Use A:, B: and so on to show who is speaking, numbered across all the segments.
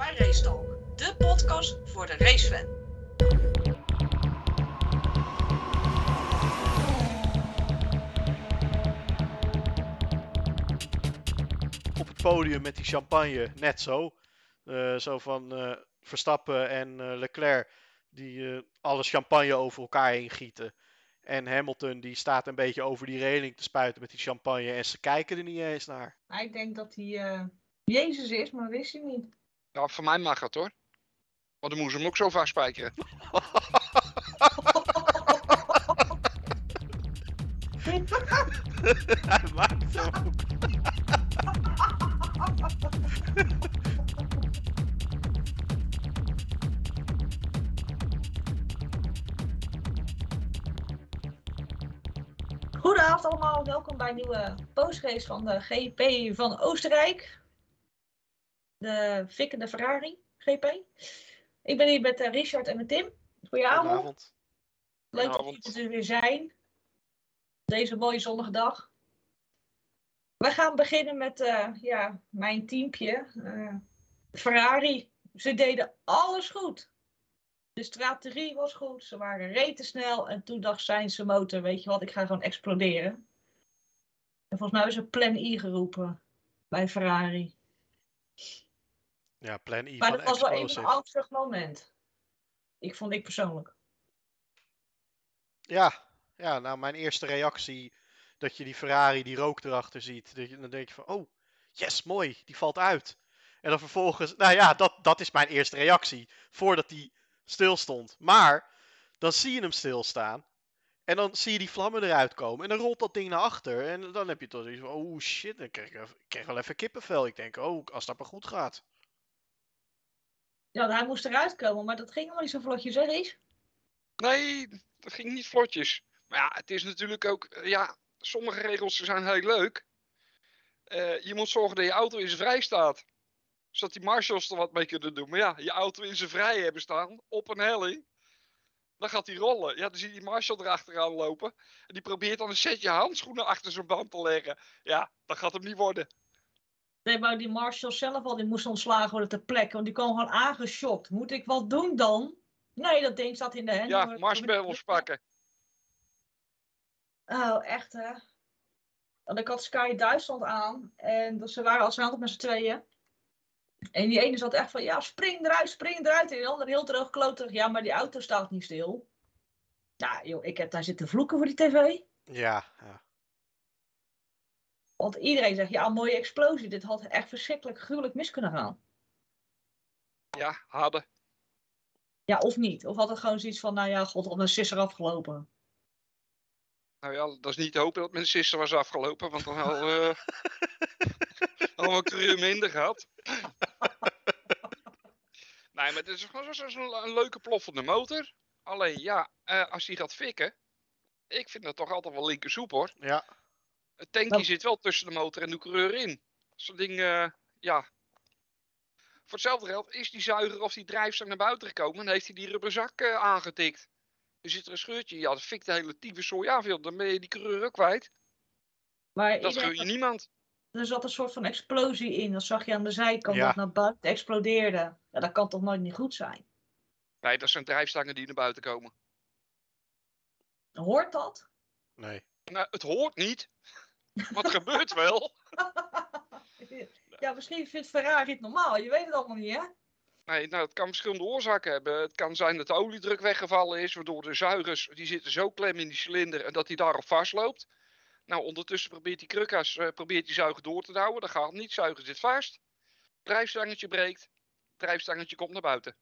A: bij Race Talk, de podcast voor de racefan.
B: op het podium met die champagne net zo. Eh, zo van eh, Verstappen en eh, Leclerc die eh, alle champagne over elkaar heen gieten. En Hamilton die staat een beetje over die reling te spuiten met die champagne en ze kijken er niet eens naar.
C: Hij denkt dat hij eh, Jezus is, maar wist hij niet.
D: Ja, voor mij mag het hoor. Want dan moest hem ook zo vaak spijkeren.
B: Hij maakt zo.
C: Goedenavond allemaal, welkom bij een nieuwe postrace van de GP van Oostenrijk. De fikkende Ferrari GP. Ik ben hier met eh, Richard en met Tim. Goedenavond. Leuk dat jullie er weer zijn. Deze mooie zonnige dag. We gaan beginnen met eh, ja, mijn teampje. eh, Ferrari. Ze deden alles goed. De strategie was goed. Ze waren rete snel. En toen dacht zijn motor, weet je wat, ik ga gewoon exploderen. En volgens mij hebben ze plan I geroepen bij Ferrari.
B: Ja, plan I
C: Maar
B: van
C: dat was wel even een angstig moment. Ik vond ik persoonlijk.
B: Ja, ja, nou mijn eerste reactie dat je die Ferrari, die rook erachter ziet. Dat je, dan denk je van, oh, yes, mooi, die valt uit. En dan vervolgens, nou ja, dat, dat is mijn eerste reactie. Voordat die stilstond. Maar, dan zie je hem stilstaan. En dan zie je die vlammen eruit komen. En dan rolt dat ding naar achter. En dan heb je toch zoiets van, oh shit, dan krijg ik krijg wel even kippenvel. Ik denk, oh, als dat maar goed gaat.
C: Ja, hij moest eruit komen, maar dat ging helemaal niet zo vlotjes, hè, Ries?
D: Nee, dat ging niet vlotjes. Maar ja, het is natuurlijk ook... eh, Ja, sommige regels zijn heel leuk. Eh, je moet zorgen dat je auto in zijn vrij staat. Zodat die marshals er wat mee kunnen doen. Maar ja, je auto in zijn vrij hebben staan, op een helling. Dan gaat hij rollen. Ja, dan zie je die marshal erachteraan lopen. En die probeert dan een setje handschoenen achter zijn band te leggen. Ja, dat gaat hem niet worden.
C: Nee, maar die Marshall zelf al, die moest ontslagen worden ter plekke, want die kwam gewoon aangeschokt. Moet ik wat doen dan? Nee, dat ding zat in de hendel.
D: Ja, marshmallows pakken.
C: Oh, echt hè? Want ik had Sky Duitsland aan en ze waren als ze met z'n tweeën. En die ene zat echt van, ja, spring eruit, spring eruit. En die andere heel droog kloterig, ja, maar die auto staat niet stil. Ja, joh, ik heb daar zitten vloeken voor die tv.
B: Ja, ja.
C: Want iedereen zegt, ja, mooie explosie. Dit had echt verschrikkelijk gruwelijk mis kunnen gaan.
D: Ja, hadden.
C: Ja, of niet. Of had het gewoon zoiets van, nou ja, god, op een sisser afgelopen.
D: Nou ja, dat is niet te hopen dat mijn sister was afgelopen, want dan hadden we hadden we een coureur minder gehad. nee, maar het is gewoon zo'n zo een leuke ploffende motor. Alleen ja, eh, als die gaat fikken, ik vind dat toch altijd wel linkersoep hoor.
B: Ja,
D: Het tankje
C: Nou-
D: zit wel tussen de motor en de coureur in. Zo'n ding, eh, ja. Voor hetzelfde geld is die zuiger of die drijfstang naar buiten gekomen en heeft hij die rubberzak eh, aangetikt. Er zit er een scheurtje, ja, dat fikt de hele tyfuszooi af, joh. dan ben je die coureur ook kwijt.
C: Maar
D: Dat gun je niemand.
C: er zat een soort van explosie in. Dat zag je aan de zijkant,
B: Ja.
C: dat naar buiten explodeerde. Ja, dat kan toch nooit niet goed zijn?
D: Nee, dat zijn drijfstangen die naar buiten komen.
C: Hoort dat?
B: nee.
D: Nou, het hoort niet. Wat gebeurt wel?
C: ja, misschien vindt Ferrari het normaal. Je weet het allemaal niet, hè?
D: Nee, nou, het kan verschillende oorzaken hebben. Het kan zijn dat de oliedruk weggevallen is, waardoor de zuigers, die zitten zo klem in die cilinder en dat die daarop vastloopt. Nou, ondertussen probeert die krukkas, eh, probeert die zuiger door te houden. Dat gaat niet, zuiger zit vast. Drijfstangetje breekt, drijfstangetje komt naar buiten.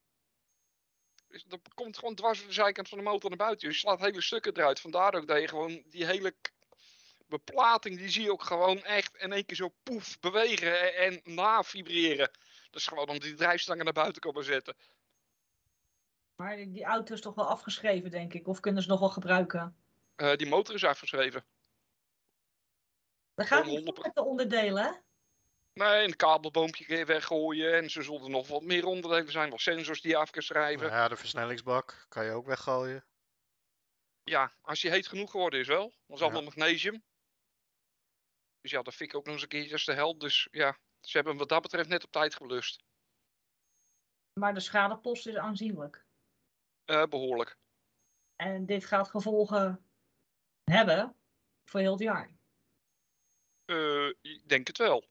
D: Dus dat komt gewoon dwars door de zijkant van de motor naar buiten. Je slaat hele stukken eruit. Vandaar ook dat je gewoon die hele beplating, die zie je ook gewoon echt in één keer zo poef bewegen en, en na vibreren. Dat is gewoon om die drijfstangen naar buiten komen zetten.
C: Maar die- auto is toch wel afgeschreven, denk ik. Of kunnen ze nog wel gebruiken?
D: Eh, die motor is afgeschreven.
C: Dat gaat
D: Gewoon
C: niet goed
D: 100%.
C: met de onderdelen, hè?
D: Nee, een kabelboompje je weggooien. En ze zullen nog wat meer onderdelen zijn. Wel sensors die je af kan schrijven.
B: Ja, de versnellingsbak kan je ook weggooien.
D: Ja, als die heet genoeg geworden is wel. Dat is
B: Ja.
D: allemaal magnesium. Dus ja, dat vind ik ook nog eens een keertje als de held. Dus ja, ze hebben hem wat dat betreft net op tijd geblust.
C: Maar de schadepost is aanzienlijk.
D: Eh, behoorlijk.
C: En dit gaat gevolgen hebben voor heel het jaar.
D: Eh, ik denk het wel.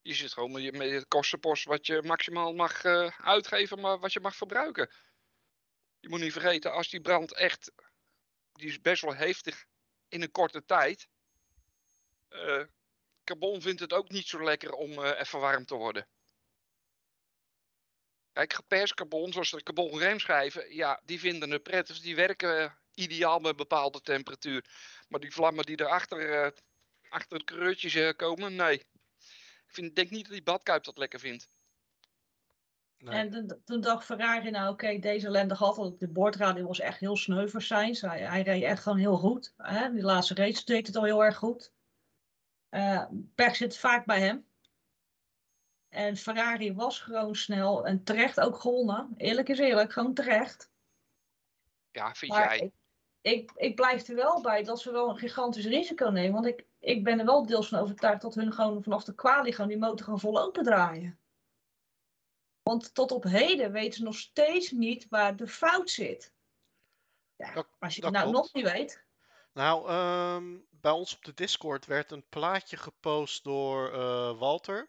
D: Je zit gewoon met je kostenpost wat je maximaal mag eh, uitgeven, maar wat je mag verbruiken. Je moet niet vergeten, als die brand echt, die is best wel heftig in een korte tijd. Eh, carbon vindt het ook niet zo lekker om eh, even warm te worden. Kijk, geperst carbon, zoals de carbon remschijven, ja, die vinden het prettig. Die werken eh, ideaal met een bepaalde temperatuur. Maar die vlammen die erachter, eh, achter het kreurtjes eh, komen, nee. Ik vind, denk niet dat die badkuip dat lekker vindt.
B: Nee.
C: En toen- toen dacht Ferrari, nou oké, deze ellende gehad. want De boordradio was echt heel sneu voor Sainz. Hij, hij reed echt gewoon heel goed. Hè? Die laatste race deed het al heel erg goed. Eh pech zit vaak bij hem. En Ferrari was gewoon snel en terecht ook gewonnen. Eerlijk is eerlijk, gewoon terecht.
D: Ja, vind
C: Maar
D: jij?
C: ik, ik, ik blijf er wel bij dat ze wel een gigantisch risico nemen. Want ik, ik ben er wel deels van overtuigd dat hun gewoon vanaf de kwalie gewoon die motor gewoon vol open draaien. Want tot op heden weten ze nog steeds niet waar de fout zit. Ja,
B: Dat-
C: als je het nou
B: klopt.
C: nog niet weet.
B: Nou, ehm, bij ons op de Discord werd een plaatje gepost door eh, Walter.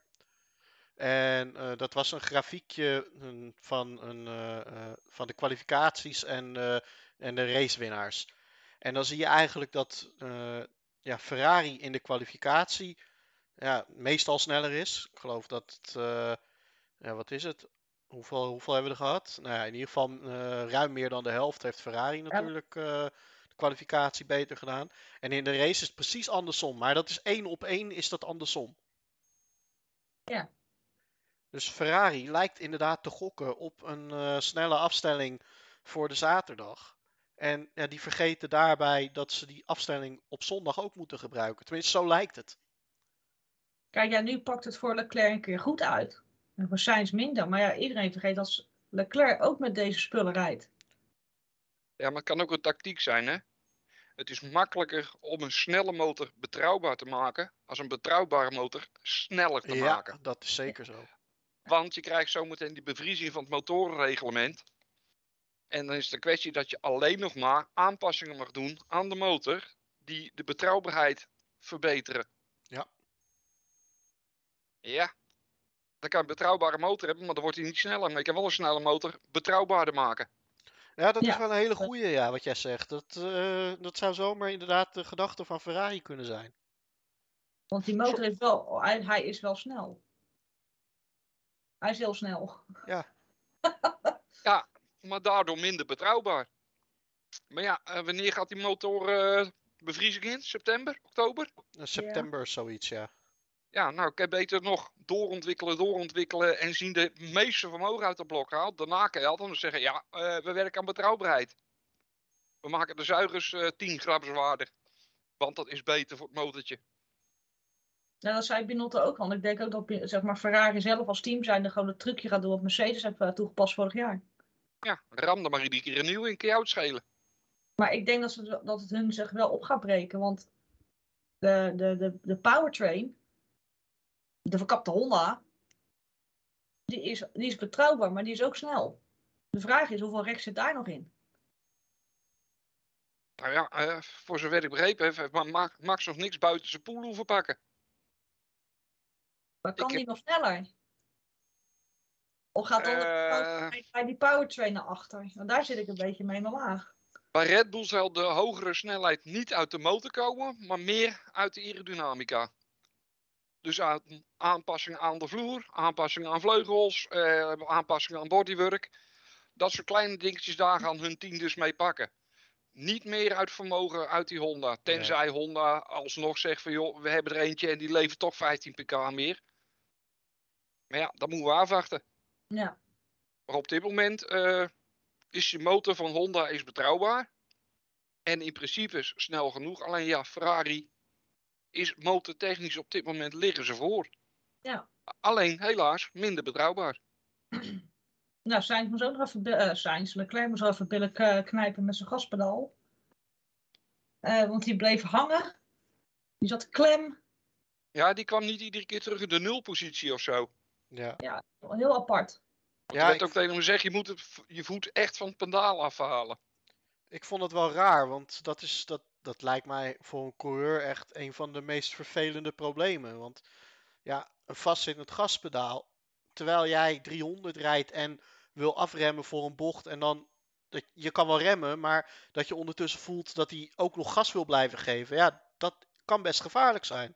B: En eh, dat was een grafiekje van, een, eh, van de kwalificaties en, en de racewinnaars. En dan zie je eigenlijk dat ja, Ferrari in de kwalificatie ja, meestal sneller is. Ik geloof dat het, ja, wat is het? Hoeveel, hoeveel hebben we er gehad? Nou ja, in ieder geval ruim meer dan de helft heeft Ferrari natuurlijk de kwalificatie beter gedaan. En in de race is het precies andersom. Maar dat is één op één is dat andersom.
C: Ja.
B: Dus Ferrari lijkt inderdaad te gokken op een eh, snelle afstelling voor de zaterdag. En ja, die vergeten daarbij dat ze die afstelling op zondag ook moeten gebruiken. Tenminste, zo lijkt het.
C: Kijk, ja, nu pakt het voor Leclerc een keer goed uit. En voor Sainz minder. Maar ja, iedereen vergeet dat Leclerc ook met deze spullen rijdt.
D: Ja, maar het kan ook een tactiek zijn, hè? Het is makkelijker om een snelle motor betrouwbaar te maken, als een betrouwbare motor sneller te
B: Ja,
D: maken.
B: dat is zeker zo.
D: Want je krijgt zometeen die bevriezing van het motorenreglement. En dan is een kwestie dat je alleen nog maar aanpassingen mag doen aan de motor die de betrouwbaarheid verbeteren.
B: Ja.
D: Ja. Dan kan je een betrouwbare motor hebben, maar dan wordt hij niet sneller. Maar je kan wel een snelle motor betrouwbaarder maken.
B: Ja, dat is
C: Ja.
B: wel een hele goeie, ja, wat jij zegt. Dat, eh, dat zou zomaar inderdaad de gedachte van Ferrari kunnen zijn.
C: Want die motor is wel, hij, hij is wel snel. Hij is heel snel.
D: maar daardoor minder betrouwbaar. Maar ja, eh, wanneer gaat die motor eh, bevriezing in? September? Oktober?
B: September zoiets, ja.
D: Ja, nou, ik heb beter nog doorontwikkelen, doorontwikkelen en zien de meeste vermogen uit de blok haalt. Daarna kan je altijd zeggen, ja, eh, we werken aan betrouwbaarheid. We maken de zuigers eh 10 gram zwaarder. Want dat is beter voor het motortje.
C: Nou, dat zei Binotto ook al. Ik denk ook dat zeg maar, Ferrari zelf als team zijn gewoon het trucje gaat doen wat Mercedes heeft eh, toegepast vorig jaar.
D: Ja, ram er maar iedere keer een nieuw in, kan je uitschelen.
C: Maar ik denk dat, ze, dat het hun zich wel op gaat breken. Want de, de, de, de powertrain, de verkapte Honda, die is, die is betrouwbaar, maar die is ook snel. De vraag is hoeveel recht zit daar nog in?
D: Nou ja, eh, voor zover ik begrepen heb, heeft Ma- Ma- Max nog niks buiten zijn poel hoeven pakken.
C: Maar kan
D: Ik
C: die nog sneller? Of gaat
D: Eh.
C: bij- die powertrain naar achter? Want daar zit ik een beetje mee in mijn maag.
D: Bij Red Bull zal de hogere snelheid niet uit de motor komen, maar meer uit de aerodynamica. Dus aan, aanpassingen aan de vloer, aanpassingen aan vleugels, eh, aanpassingen aan bodywork. Dat soort kleine dingetjes, daar gaan hun team dus mee pakken. Niet meer uit vermogen uit die Honda. Tenzij Honda alsnog zegt van joh, we hebben er eentje en die levert toch 15 pk meer. Maar ja, dat moeten we afwachten.
C: Ja.
D: Maar op dit moment eh, is de motor van Honda is betrouwbaar. En in principe is snel genoeg. Alleen ja, Ferrari is motortechnisch op dit moment liggen ze voor.
C: Ja.
D: Alleen helaas minder betrouwbaar.
C: Nou, Sainz moest ook nog even, eh Sainz, Leclerc moest even billen k- knijpen met zijn gaspedaal. Eh, want die bleef hangen. Die zat klem.
D: Ja, die kwam niet iedere keer terug in de nulpositie of zo.
B: Ja,
C: Ja, heel apart.
D: Want
B: Ja,
D: werd
B: ik-
D: ook tegen hem gezegd, je moet het, je voet echt van het pedaal afhalen.
B: Ik vond het wel raar, want dat, is, dat, dat lijkt mij voor een coureur echt een van de meest vervelende problemen. Want ja, een vastzittend gaspedaal, terwijl jij 300 rijdt en wil afremmen voor een bocht en dan, je kan wel remmen, maar dat je ondertussen voelt dat hij ook nog gas wil blijven geven, ja, dat kan best gevaarlijk zijn.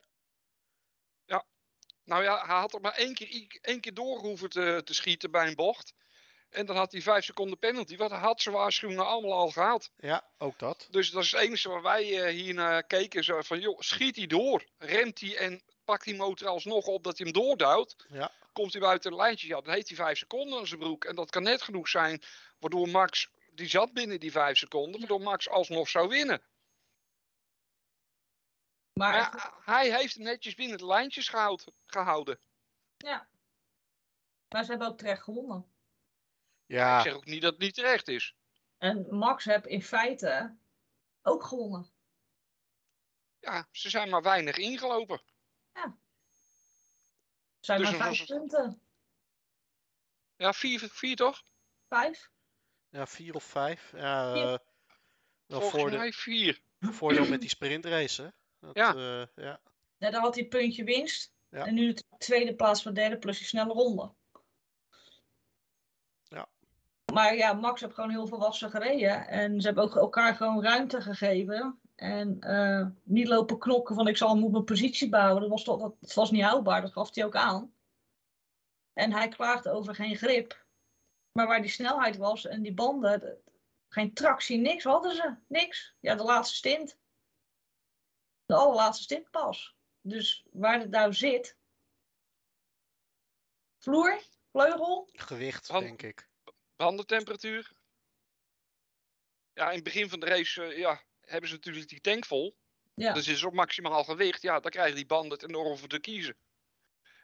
D: Nou ja, hij had er maar één keer, één keer door hoeven te schieten bij een bocht. En dan had hij vijf seconden penalty. Hij had zijn waarschuwingen allemaal al gehad.
B: Ja, ook dat.
D: Dus dat is het enige waar wij eh, hier naar keken. Zo van, joh, schiet hij door. Remt hij en pakt die motor alsnog op dat hij hem doorduwt.
B: Ja.
D: Komt hij buiten een lijntje, ja, dan heeft hij vijf seconden aan zijn broek. En dat kan net genoeg zijn, waardoor Max, die zat binnen die vijf seconden, waardoor Max alsnog zou winnen.
C: Maar
D: Maar
C: het-
D: ja, hij heeft hem netjes binnen de lijntjes gehouden. gehouden.
C: ja. Maar ze hebben ook terecht gewonnen.
B: Ja,
D: Ik zeg ook niet dat het niet terecht is.
C: En Max heeft in feite ook gewonnen.
D: Ja, ze zijn maar weinig ingelopen.
C: Zijn
D: Dus
C: maar vijf punten.
D: Ja, vier, vier toch?
C: Vijf?
B: ja vier of vijf. Ja,
C: Vier.
B: eh, wel
D: Volgens
B: voorde-
D: mij vier.
B: voordeel met die sprintrace, hè? Dat,
D: Ja.
B: eh, ja.
C: Ja, dan had hij een puntje winst.
B: Ja.
C: En nu de tweede plaats voor derde plus die snelle ronde.
B: Ja.
C: Maar ja, Max heeft gewoon heel volwassen gereden. En ze hebben ook elkaar gewoon ruimte gegeven. En eh, niet lopen knokken van ik zal moet mijn positie bouwen. Dat was, toch, dat, dat was niet houdbaar, dat gaf hij ook aan. En hij klaagde over geen grip. Maar waar die snelheid was en die banden, de- geen tractie, niks hadden ze. Niks. Ja, de laatste stint. De allerlaatste stint pas. Dus waar het nou zit. Vloer, vleugel.
B: Gewicht, denk ik.
D: Bandentemperatuur. Ja, in het begin van de race eh, ja, hebben ze natuurlijk die tank vol.
C: Ja,
D: Dus is op maximaal gewicht. Ja, dan krijgen die banden het enorm voor te kiezen.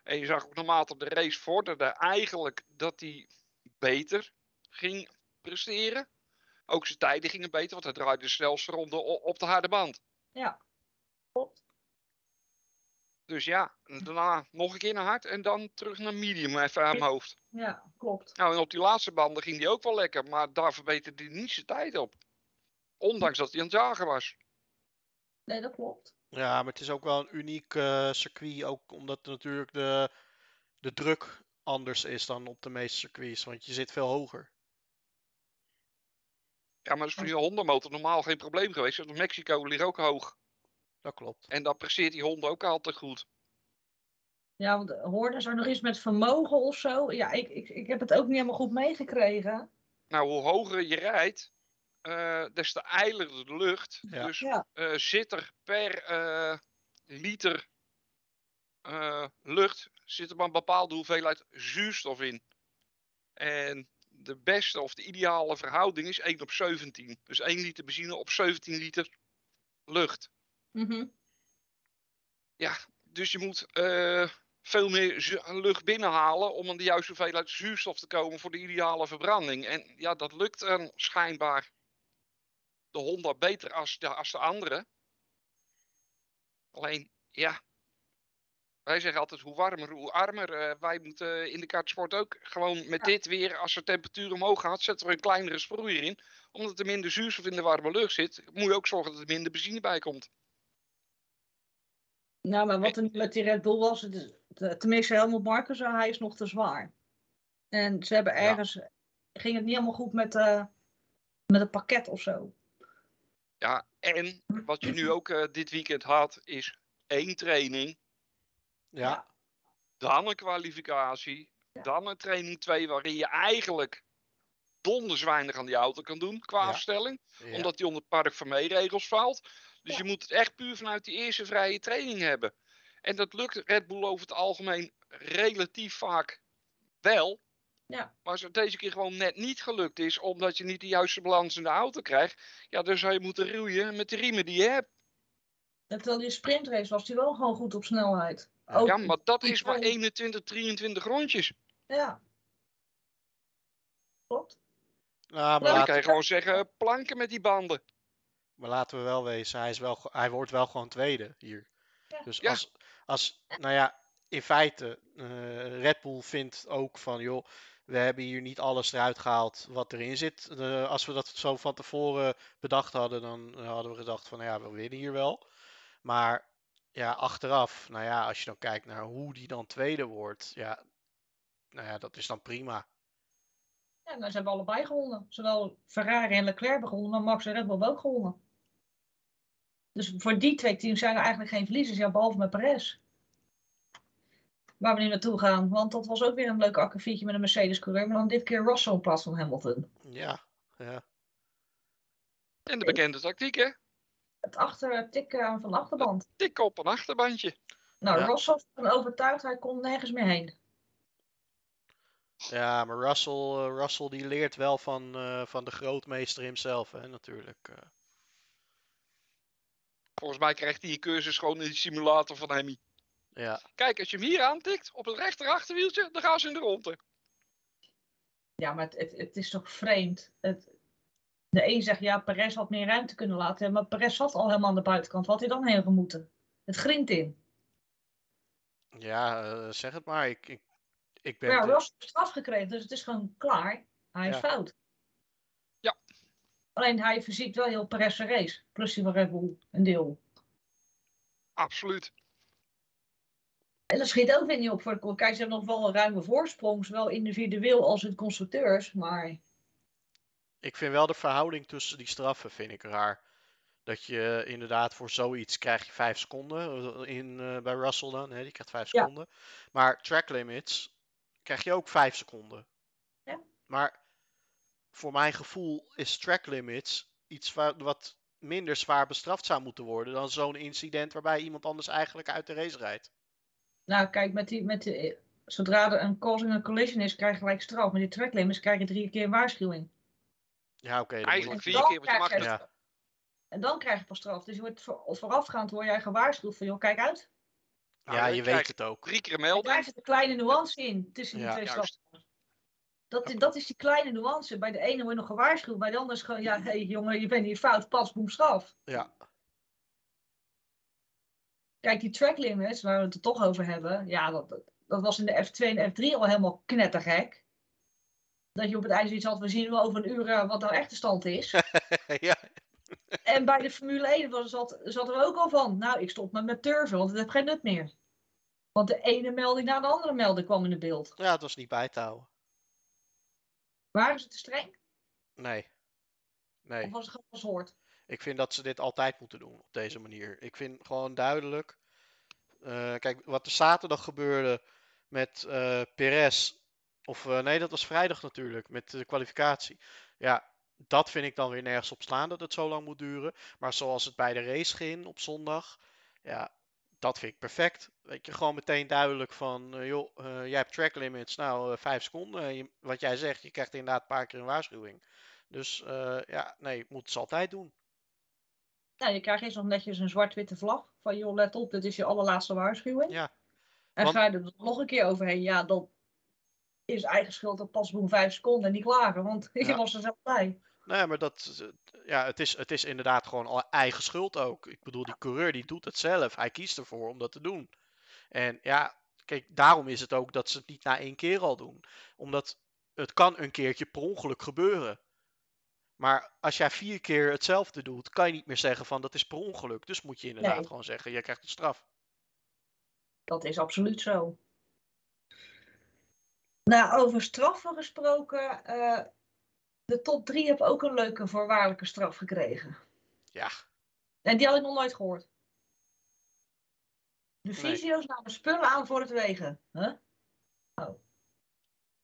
D: En je zag ook naarmate de race vorderde eigenlijk dat hij beter ging presteren. Ook zijn tijden gingen beter, want hij draaide de snelste ronde op de harde band.
C: ja.
D: Dus ja, daarna nog een keer naar hard en dan terug naar medium even aan mijn hoofd.
C: Ja, klopt.
D: Nou, en op die laatste banden ging hij ook wel lekker, maar daar verbeterde hij niet zijn tijd op. Ondanks dat hij aan het jagen was.
C: Nee, dat klopt.
B: Ja, maar het is ook wel een uniek eh, circuit, ook omdat natuurlijk de, de druk anders is dan op de meeste circuits, want je zit veel hoger.
D: Ja, maar dat is voor die Honda motor normaal geen probleem geweest. Want Mexico ligt ook hoog.
B: Dat klopt.
D: En dan presteert die Honda ook altijd goed.
C: Ja, want hoorde ze nog iets met vermogen of zo? Ja, ik, ik, ik heb het ook niet helemaal goed meegekregen.
D: Nou, hoe hoger je rijdt, eh, des te ijler de lucht.
B: Ja.
D: Dus
C: Ja.
D: eh, zit er per eh, liter eh, lucht zit er maar een bepaalde hoeveelheid zuurstof in. En de beste of de ideale verhouding is 1 op 17. Dus 1 liter benzine op 17 liter lucht.
C: Mhm.
D: Dus je moet eh, veel meer lucht binnenhalen om aan de juiste hoeveelheid zuurstof te komen voor de ideale verbranding. En ja, dat lukt dan schijnbaar de Honda beter als de, als de andere. Alleen, ja, wij zeggen altijd hoe warmer, hoe armer. Eh, wij moeten in de kartsport ook gewoon met
C: Ja.
D: dit weer, als de temperatuur omhoog gaat, zetten we een kleinere sproeier in. Omdat er minder zuurstof in de warme lucht zit, moet je ook zorgen dat er minder benzine bij komt.
C: Nou, maar wat er met die Red Bull was, het tenminste Helmut Marko zei, hij is nog te zwaar. En ze hebben
B: Ja.
C: ergens, ging het niet helemaal goed met, eh, met het pakket of zo.
D: Ja, en wat je nu ook eh, dit weekend had, is één training,
B: Ja,
D: dan een kwalificatie,
C: Ja.
D: dan een training 2, waarin je eigenlijk donders weinig aan die auto kan doen qua
B: Ja.
D: afstelling,
B: ja.
D: omdat die onder het Park van regels valt. Dus
C: Ja.
D: je moet het echt puur vanuit die eerste vrije training hebben. En dat lukt Red Bull over het algemeen relatief vaak wel.
C: Ja.
D: Maar als het deze keer gewoon net niet gelukt is, omdat je niet de juiste balans in de auto krijgt, ja, dan zou je moeten roeien met de riemen die je hebt.
C: En terwijl die sprintrace was die wel gewoon goed op snelheid. Ook-
D: Ja, maar dat is maar
C: twee-
D: 21, 23 rondjes.
C: Ja. Klopt.
B: Nou, maar,
D: Dan kan je gewoon zeggen, planken met die banden.
B: Maar laten we wel wezen, hij, is wel, hij wordt wel gewoon tweede hier.
C: Ja.
B: Dus
D: Ja.
B: als, als, nou ja, in feite, eh, Red Bull vindt ook van, joh, we hebben hier niet alles eruit gehaald wat erin zit. Eh, als we dat zo van tevoren bedacht hadden, dan hadden we gedacht van, nou ja, we winnen hier wel. Maar ja, achteraf, nou ja, als je dan kijkt naar hoe die dan tweede wordt, ja, nou ja, dat is dan prima.
C: Ja, nou, ze hebben allebei gewonnen. Zowel Ferrari en Leclerc hebben gewonnen, maar Max en Red Bull hebben ook gewonnen. Dus voor die twee teams zijn er eigenlijk geen verliezers, ja, behalve met Perez. Waar we nu naartoe gaan, want dat was ook weer een leuk akkefietje met een Mercedes-coureur, maar dan dit keer Russell in plaats van Hamilton.
B: Ja, ja.
D: En de bekende tactiek, hè?
C: Het achter tikken van de achterband.
D: Tik op een achterbandje.
C: Nou,
B: Ja.
C: Russell is ervan overtuigd, hij kon nergens meer heen.
B: Ja, maar Russell, eh, Russell die leert wel van, eh, van de grootmeester hemzelf, hè, natuurlijk. eh.
D: Volgens mij krijgt hij een cursus gewoon in de simulator van Hemi.
B: ja,
D: Kijk, als je hem hier aantikt, op het rechter achterwieltje, dan gaan ze in de ronde.
C: Ja, maar het, het, het is toch vreemd. Het, de een zegt, ja, Perez had meer ruimte kunnen laten hebben, maar Perez zat al helemaal aan de buitenkant. Wat had hij dan heen gemoeten? Het grint in.
B: ja zeg het maar. Ik, ik, ik ben
C: Maar ja, Ross heeft straf gekregen, dus het is gewoon klaar. Hij is
B: Ja.
C: fout.
D: Ja.
C: Alleen hij verziekt wel heel Perez race. Plus die van Red Bull, een deel.
D: Absoluut.
C: En dat schiet ook weer niet op voor de Kijk, ze hebben nog wel een ruime voorsprong, zowel individueel als in constructeurs. Maar
B: ik vind wel de verhouding tussen die straffen vind ik raar. Dat je inderdaad voor zoiets krijg je vijf seconden eh, in, eh, bij Russell dan. Hè, die krijgt vijf
C: Ja.
B: seconden. Maar track limits krijg je ook vijf seconden.
C: Ja.
B: Maar voor mijn gevoel is track limits iets wa- wat minder zwaar bestraft zou moeten worden dan zo'n incident waarbij iemand anders eigenlijk uit de race rijdt.
C: nou, kijk, met die, met die, zodra er een causing een collision is, krijg je gelijk straf. Met die track limits krijg je drie keer een waarschuwing.
B: Ja, oké. dan moet
D: Eigenlijk
B: je-
D: vier keer wat je mag.
B: Ja.
C: En dan krijg je pas straf. Dus je wordt voor, voorafgaand word jij gewaarschuwd van, joh, kijk uit.
D: Nou,
B: ja, je weet het ook.
D: Drie keer een
C: En daar zit een kleine nuance in tussen die
B: Ja.
C: twee straffen. Dat, is- dat is die kleine nuance. Bij de ene word je nog gewaarschuwd, bij de andere is gewoon, ja, hé hey, jongen, je bent hier fout, pas, boem, straf.
B: Ja,
C: Kijk, die track limits, waar we het er toch over hebben, ja, dat, dat, dat was in de F2 en F3 al helemaal knettergek. Dat je op het ijs iets had, we zien wel over een uur eh, wat nou echt de stand is.
B: ja,
C: en bij de Formule 1 was, zat, zat er ook al van, nou, ik stop met met turven, want het heeft geen nut meer. Want de ene melding na de andere melding kwam in het beeld.
B: ja, het was niet bij te houden.
C: Waren ze te streng?
B: Nee. Nee.
C: Of was het gewoon als hoort?
B: Ik vind dat ze dit altijd moeten doen op deze manier. Ik vind gewoon duidelijk. eh, kijk, wat er zaterdag gebeurde met eh Perez. Of eh, nee, dat was vrijdag natuurlijk. Met de kwalificatie. Ja, dat vind ik dan weer nergens op slaan dat het zo lang moet duren. Maar zoals het bij de race ging op zondag. Ja, dat vind ik perfect. Weet je, gewoon meteen duidelijk van. eh, joh, eh, jij hebt track limits. Nou, eh, vijf seconden. Je- wat jij zegt, je krijgt inderdaad een paar keer een waarschuwing. Dus ja, nee, moeten ze altijd doen.
C: Nou, je krijgt eerst nog netjes een zwart-witte vlag. Van joh, let op, dit is je allerlaatste waarschuwing.
B: Ja.
C: En
B: want-
C: ga je er nog een keer overheen, ja, dan is eigen schuld op pas boem vijf seconden en niet klagen. Want je
B: Ja.
C: was er zelf bij.
B: Nee, maar dat, eh, ja, het, is, het is inderdaad gewoon al eigen schuld ook. Ik bedoel, die coureur die doet het zelf. Hij kiest ervoor om dat te doen. En ja, kijk, daarom is het ook dat ze het niet na één keer al doen. Omdat het kan een keertje per ongeluk gebeuren. Maar als jij vier keer hetzelfde doet, kan je niet meer zeggen van dat is per ongeluk. Dus moet je inderdaad
C: Nee.
B: gewoon zeggen, je krijgt een straf.
C: Dat is absoluut zo. Nou, over straffen gesproken. eh, de top 3 heb ook een leuke voorwaardelijke straf gekregen.
B: Ja,
C: En die had ik nog nooit gehoord. De
B: Nee.
C: fysio's namen spullen aan voor het wegen. Huh? Oh.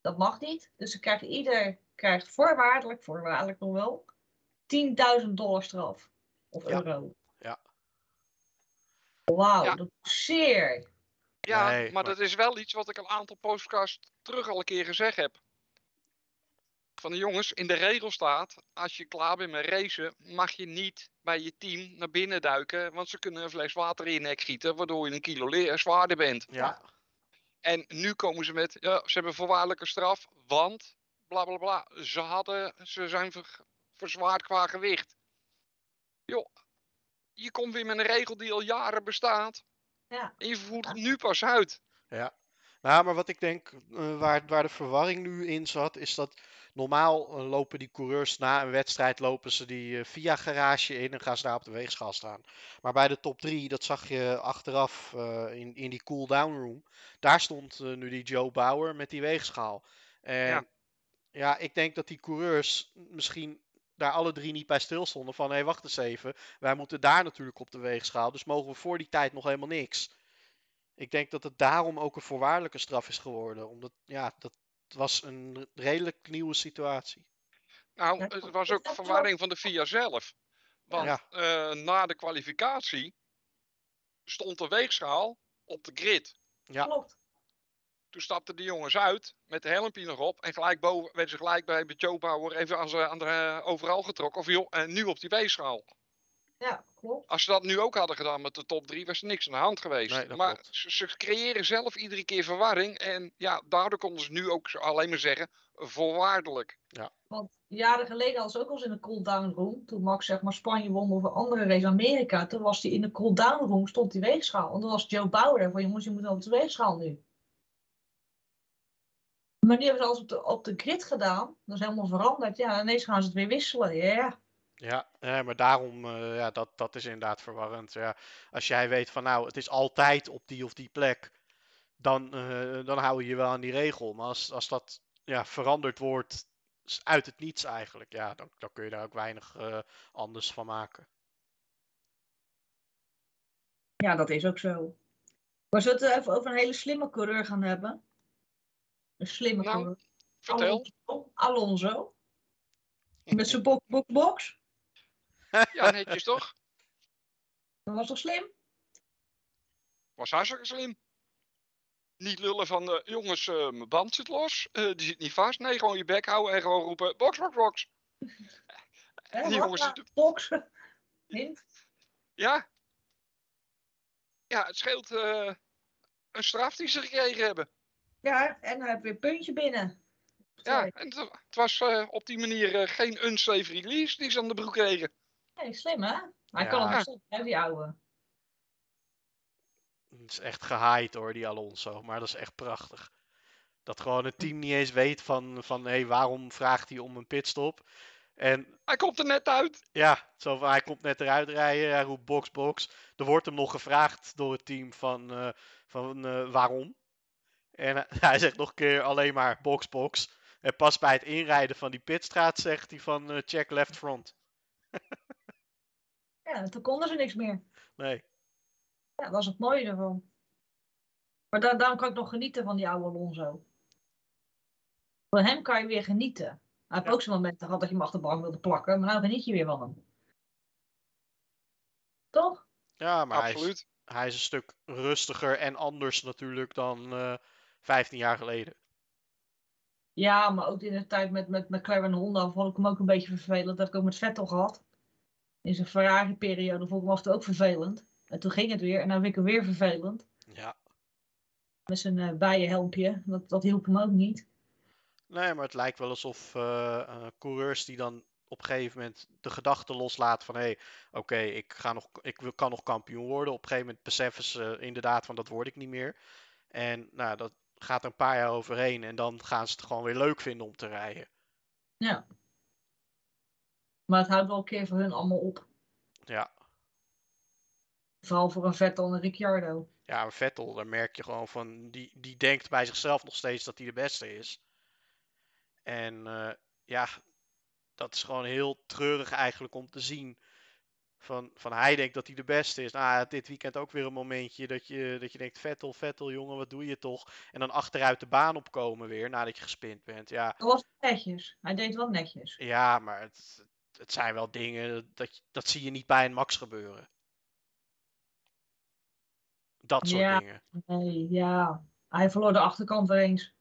C: Dat mag niet. Dus ze krijgen, ieder krijgt voorwaardelijk, voorwaardelijk nog wel, 10.000 dollar straf. Of
B: Ja.
C: euro.
B: Ja.
C: Wauw,
D: Ja.
C: dat is zeer.
D: Ja,
B: Nee,
D: maar,
B: maar-
D: dat is wel iets wat ik een aantal podcasts terug al een keer gezegd heb. Van de jongens, in de regel staat, als je klaar bent met racen, mag je niet bij je team naar binnen duiken, want ze kunnen een fles water in je nek gieten, waardoor je een kilo zwaarder bent.
B: ja,
D: En nu komen ze met, ja, ze hebben voorwaardelijke straf, want bla bla bla, ze, hadden, ze zijn ver- verzwaard qua gewicht. Joh, je komt weer met een regel die al jaren bestaat
C: Ja.
D: en je voert het nu pas uit.
B: Ja. Nou, maar wat ik denk, eh, waar, waar de verwarring nu in zat, is dat normaal eh, lopen die coureurs na een wedstrijd, lopen ze die eh, via garage in en gaan ze daar op de weegschaal staan. Maar bij de top 3, dat zag je achteraf eh, in, in die cool-down room, daar stond nu die Joe Bauer met die weegschaal. En ja.
D: Ja.
B: ik denk dat die coureurs misschien daar alle drie niet bij stilstonden van, hé, hey, wacht eens even, wij moeten daar natuurlijk op de weegschaal, dus mogen we voor die tijd nog helemaal niks. Ik denk dat het daarom ook een voorwaardelijke straf is geworden. Omdat, ja, dat was een redelijk nieuwe situatie.
D: Nou, het was ook verwarring van de FIA zelf. Want
B: Ja.
D: eh, na de kwalificatie stond de weegschaal op de grid.
B: Ja.
C: Klopt.
D: Toen stapten de jongens uit met de helmpje nog op. En gelijk boven werden ze gelijk bij de Joe Bauer even aan de, aan de, eh, overal getrokken. Of joh, en nu op die weegschaal.
C: Ja, klopt.
D: Als ze dat nu ook hadden gedaan met de top 3, was er niks aan de hand geweest.
B: Nee,
D: maar ze, ze creëren zelf iedere keer verwarring. En ja, daardoor konden ze nu ook alleen maar zeggen, voorwaardelijk.
C: Want jaren geleden hadden ze ook al eens in de cool-down room. Toen Max zeg maar Spanje won of een andere race Amerika. Toen was hij in de cool-down room, stond die weegschaal. En toen was Joe Bauer er van jongens, je moet op de weegschaal nu. Maar nu hebben ze alles op de, op de grid gedaan. Dat is helemaal veranderd. Ja, ineens gaan ze het weer wisselen. Ja,
B: Ja, nee, maar daarom, eh, ja, dat, dat is inderdaad verwarrend. Ja, als jij weet van, nou, het is altijd op die of die plek, dan, eh, dan hou je je wel aan die regel. Maar als, als dat ja, veranderd wordt uit het niets eigenlijk, ja, dan, dan kun je daar ook weinig eh, anders van maken.
C: ja, dat is ook zo. Maar zullen we het even over een hele slimme coureur gaan hebben? Een slimme
D: Nou,
C: coureur.
D: Vertel.
C: Alonso. Alonso. Met zijn box, box, box.
D: Ja, netjes toch?
C: Dat was toch slim?
D: Was hartstikke slim. Niet lullen van, eh, jongens, eh, mijn band zit los. eh, die zit niet vast. Nee, gewoon je bek houden en gewoon roepen, box, box, box.
C: Hè,
D: Die jongens
C: box.
D: Ja. Ja, het scheelt eh, een straf die ze gekregen hebben.
C: Ja, en dan heb je weer een puntje binnen.
D: Ja, en het, was op die manier geen unsafe release die ze aan de broek kregen.
C: Nee, slim hè? Hij
B: Ja.
C: kan het nog steeds, hè, die ouwe.
B: Het is echt gehaaid hoor, die Alonso. Maar dat is echt prachtig. Dat gewoon het team niet eens weet van, van hé, waarom vraagt hij om een pitstop? En
D: Hij komt er net uit.
B: ja, zo van, hij komt net eruit rijden, hij roept box, box. Er wordt hem nog gevraagd door het team van, eh, van eh, waarom? En hij- hij zegt nog een keer alleen maar box, box. En pas bij het inrijden van die pitstraat zegt hij van eh, check left front.
C: Ja, toen konden ze niks meer.
B: Nee,
C: Ja, dat was het mooie ervan. Maar da- daarom kan ik nog genieten van die oude Alonso. Van hem kan je weer genieten. Hij heeft
B: Ja.
C: ook zo'n momenten gehad dat je hem achter de bank wilde plakken, maar nou geniet je weer van hem. Toch?
B: ja, maar hij is,
D: Absoluut.
B: hij is een stuk rustiger en anders natuurlijk dan eh 15 jaar geleden.
C: Ja, maar ook in de tijd met, met McLaren en Honda vond ik hem ook een beetje vervelend. Dat heb ik ook met Vettel gehad. In zijn Ferrari-periode vond ik hem af en toe ook vervelend. En toen ging het weer en dan vind ik hem weer vervelend.
B: Ja.
C: Met zijn eh bijenhelmpje. Dat, dat hielp hem ook niet.
B: Nee, maar het lijkt wel alsof eh, eh, coureurs die dan op een gegeven moment de gedachte loslaten van hé, hey, oké, ik ga nog, ik wil- kan nog kampioen worden. Op een gegeven moment beseffen ze inderdaad van dat word ik niet meer. En nou, dat gaat er een paar jaar overheen en dan gaan ze het gewoon weer leuk vinden om te rijden.
C: Ja. Maar het houdt wel een keer voor hun allemaal op.
B: Ja,
C: Vooral voor een Vettel en een Ricciardo.
B: ja maar Vettel, daar merk je gewoon van, die, die denkt bij zichzelf nog steeds dat hij de beste is. En eh, ja, dat is gewoon heel treurig eigenlijk om te zien. Van, van hij denkt dat hij de beste is. Nou, dit weekend ook weer een momentje dat je, dat je denkt: Vettel, Vettel, jongen, wat doe je toch? En dan achteruit de baan opkomen weer nadat je gespind bent. Ja,
C: Dat was netjes. Hij deed wel netjes.
B: ja maar het, het zijn wel dingen dat, dat zie je niet bij een Max gebeuren. Dat soort
C: Ja.
B: dingen.
C: Nee, ja. Hij verloor de achterkant weer eens.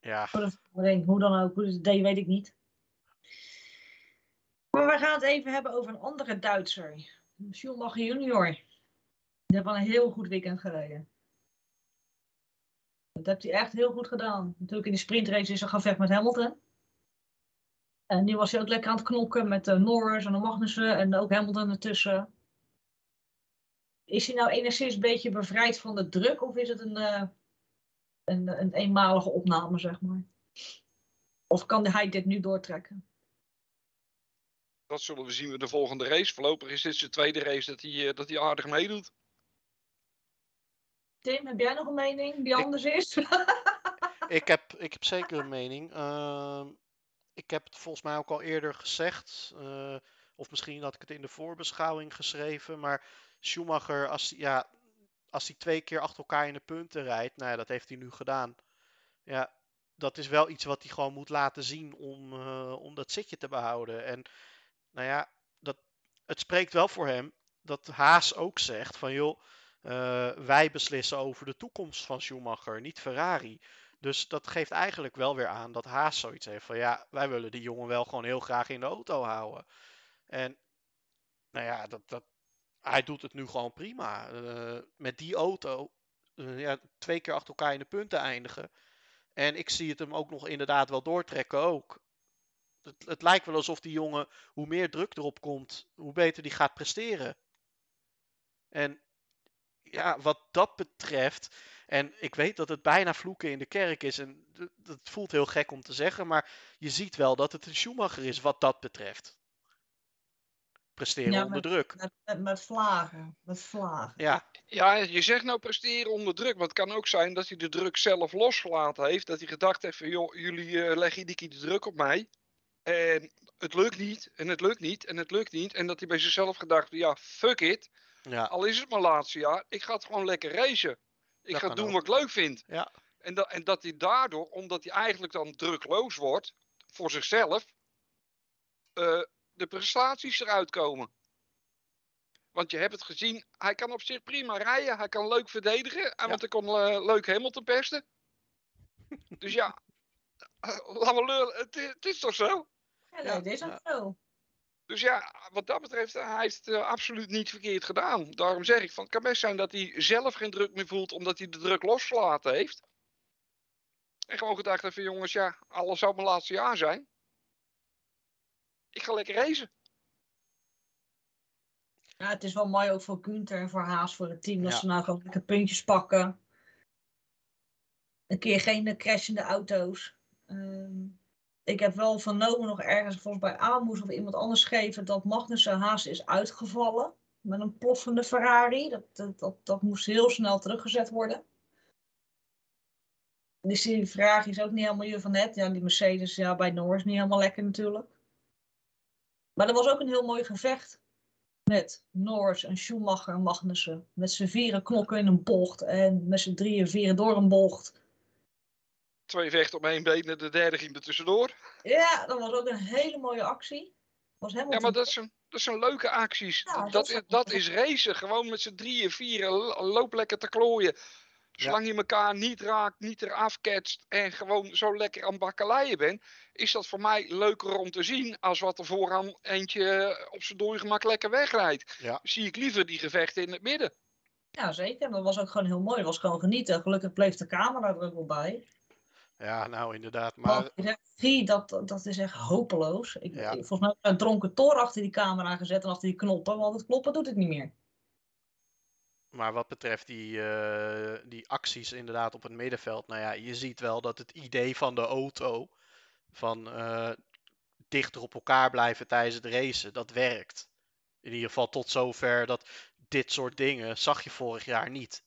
B: Ja,
C: Hoe dan ook. Hoe het deed, weet ik niet. Maar we gaan het even hebben over een andere Duitser. Schumacher junior. Die heeft wel een heel goed weekend gereden. Dat heeft hij echt heel goed gedaan. Natuurlijk in de sprintrace is hij gevecht met Hamilton. En nu was hij ook lekker aan het knokken met de Norris en de Magnussen en ook Hamilton ertussen. Is hij nou enigszins een beetje bevrijd van de druk of is het een, eh, een, een eenmalige opname, zeg maar. Of kan hij dit nu doortrekken?
D: Dat zullen we zien bij de volgende race. Voorlopig is dit zijn tweede race dat hij, eh, dat hij aardig meedoet.
C: Tim, heb jij nog een mening die
B: Ik-
C: anders is?
B: Ik heb, ik heb zeker een mening. Ehm, ik heb het volgens mij ook al eerder gezegd. eh, of misschien had ik het in de voorbeschouwing geschreven. Maar Schumacher, als, ja, als hij twee keer achter elkaar in de punten rijdt. Nou ja, dat heeft hij nu gedaan. Ja, dat is wel iets wat hij gewoon moet laten zien om, eh, om dat zitje te behouden. En nou ja, dat, het spreekt wel voor hem dat Haas ook zegt van joh, eh, wij beslissen over de toekomst van Schumacher, niet Ferrari. Dus dat geeft eigenlijk wel weer aan dat Haas zoiets heeft van ja, wij willen die jongen wel gewoon heel graag in de auto houden. En nou ja, dat, dat, hij doet het nu gewoon prima. Eh, met die auto eh, ja, twee keer achter elkaar in de punten eindigen. En ik zie het hem ook nog inderdaad wel doortrekken ook. Het, het lijkt wel alsof die jongen, hoe meer druk erop komt, hoe beter die gaat presteren. En ja, wat dat betreft, en ik weet dat het bijna vloeken in de kerk is, en dat voelt heel gek om te zeggen, maar je ziet wel dat het een Schumacher is wat dat betreft. Presteren
C: Ja,
B: onder druk.
C: met, met, met vlagen. Met vlagen.
B: Ja,
D: Ja, je zegt nou presteren onder druk. Maar het kan ook zijn dat hij de druk zelf losgelaten heeft. Dat hij gedacht heeft van, joh, jullie eh, leggen iedere keer de druk op mij. En het lukt niet, en het lukt niet, en het lukt niet. En dat hij bij zichzelf gedacht, ja, fuck it.
B: ja,
D: Al is het mijn laatste jaar, ik ga het gewoon lekker racen. Ik
B: Dat
D: ga
B: kan
D: doen
B: ook.
D: wat ik leuk vind.
B: ja,
D: En, dat en dat hij daardoor, omdat hij eigenlijk dan drukloos wordt voor zichzelf, eh, de prestaties eruit komen. Want je hebt het gezien, hij kan op zich prima rijden, hij kan leuk verdedigen, en want hij kon eh, leuk Hamilton pesten. dus ja, lullen, het, het is toch zo?
C: Ja, nee, is ook zo.
D: Dus ja, wat dat betreft, hij heeft het eh, absoluut niet verkeerd gedaan. Daarom zeg ik van, het kan best zijn dat hij zelf geen druk meer voelt, omdat hij de druk losgelaten heeft. En gewoon gedacht heeft van, jongens, ja, alles zou mijn laatste jaar zijn. Ik ga lekker racen.
C: Ja, het is wel mooi ook voor Gunther en voor Haas, voor het team, dat
B: Ja.
C: ze nou gewoon lekker puntjes pakken. Een keer geen eh, crashende auto's. Ehm, ik heb wel vernomen nog ergens, volgens bij Amos of iemand anders schreven, dat Magnussen Haas is uitgevallen met een ploffende Ferrari. Dat, dat, dat, moest heel snel teruggezet worden. Dus die Ferrari is ook niet helemaal je van net. Ja, die Mercedes ja, bij Norris niet helemaal lekker natuurlijk. Maar er was ook een heel mooi gevecht met Norris en Schumacher en Magnussen. Met z'n vieren knokken in een bocht en met z'n drieën vieren door een bocht.
D: Twee vechten op één been en de derde ging er tussendoor.
C: Ja, dat was ook een hele mooie actie. Was helemaal
D: Ja, maar dat zijn, dat zijn leuke acties.
C: Ja,
D: dat,
C: dat
D: is, dat is racen. Gewoon met z'n drieën, vieren, lo- loop lekker te klooien. Zolang je elkaar niet raakt, niet eraf ketst en gewoon zo lekker aan bakkeleien bent, is dat voor mij leuker om te zien als wat er vooraan eentje op zijn dode gemak lekker wegrijdt.
B: ja.
D: Zie ik liever die gevechten in het midden.
C: Ja, zeker. Dat was ook gewoon heel mooi. Dat was gewoon genieten. Gelukkig bleef de camera er ook wel bij.
B: Ja, nou inderdaad.
C: Maar regie, dat, dat is echt hopeloos. Ik,
B: Ja.
C: ik- volgens mij heb ik een dronken toor achter die camera gezet en achter die knoppen, want het kloppen doet het niet meer.
B: Maar wat betreft die, eh, die acties inderdaad op het middenveld, nou ja, je ziet wel dat het idee van de auto, van eh, dichter op elkaar blijven tijdens het racen, dat werkt. In ieder geval tot zover dat dit soort dingen zag je vorig jaar niet.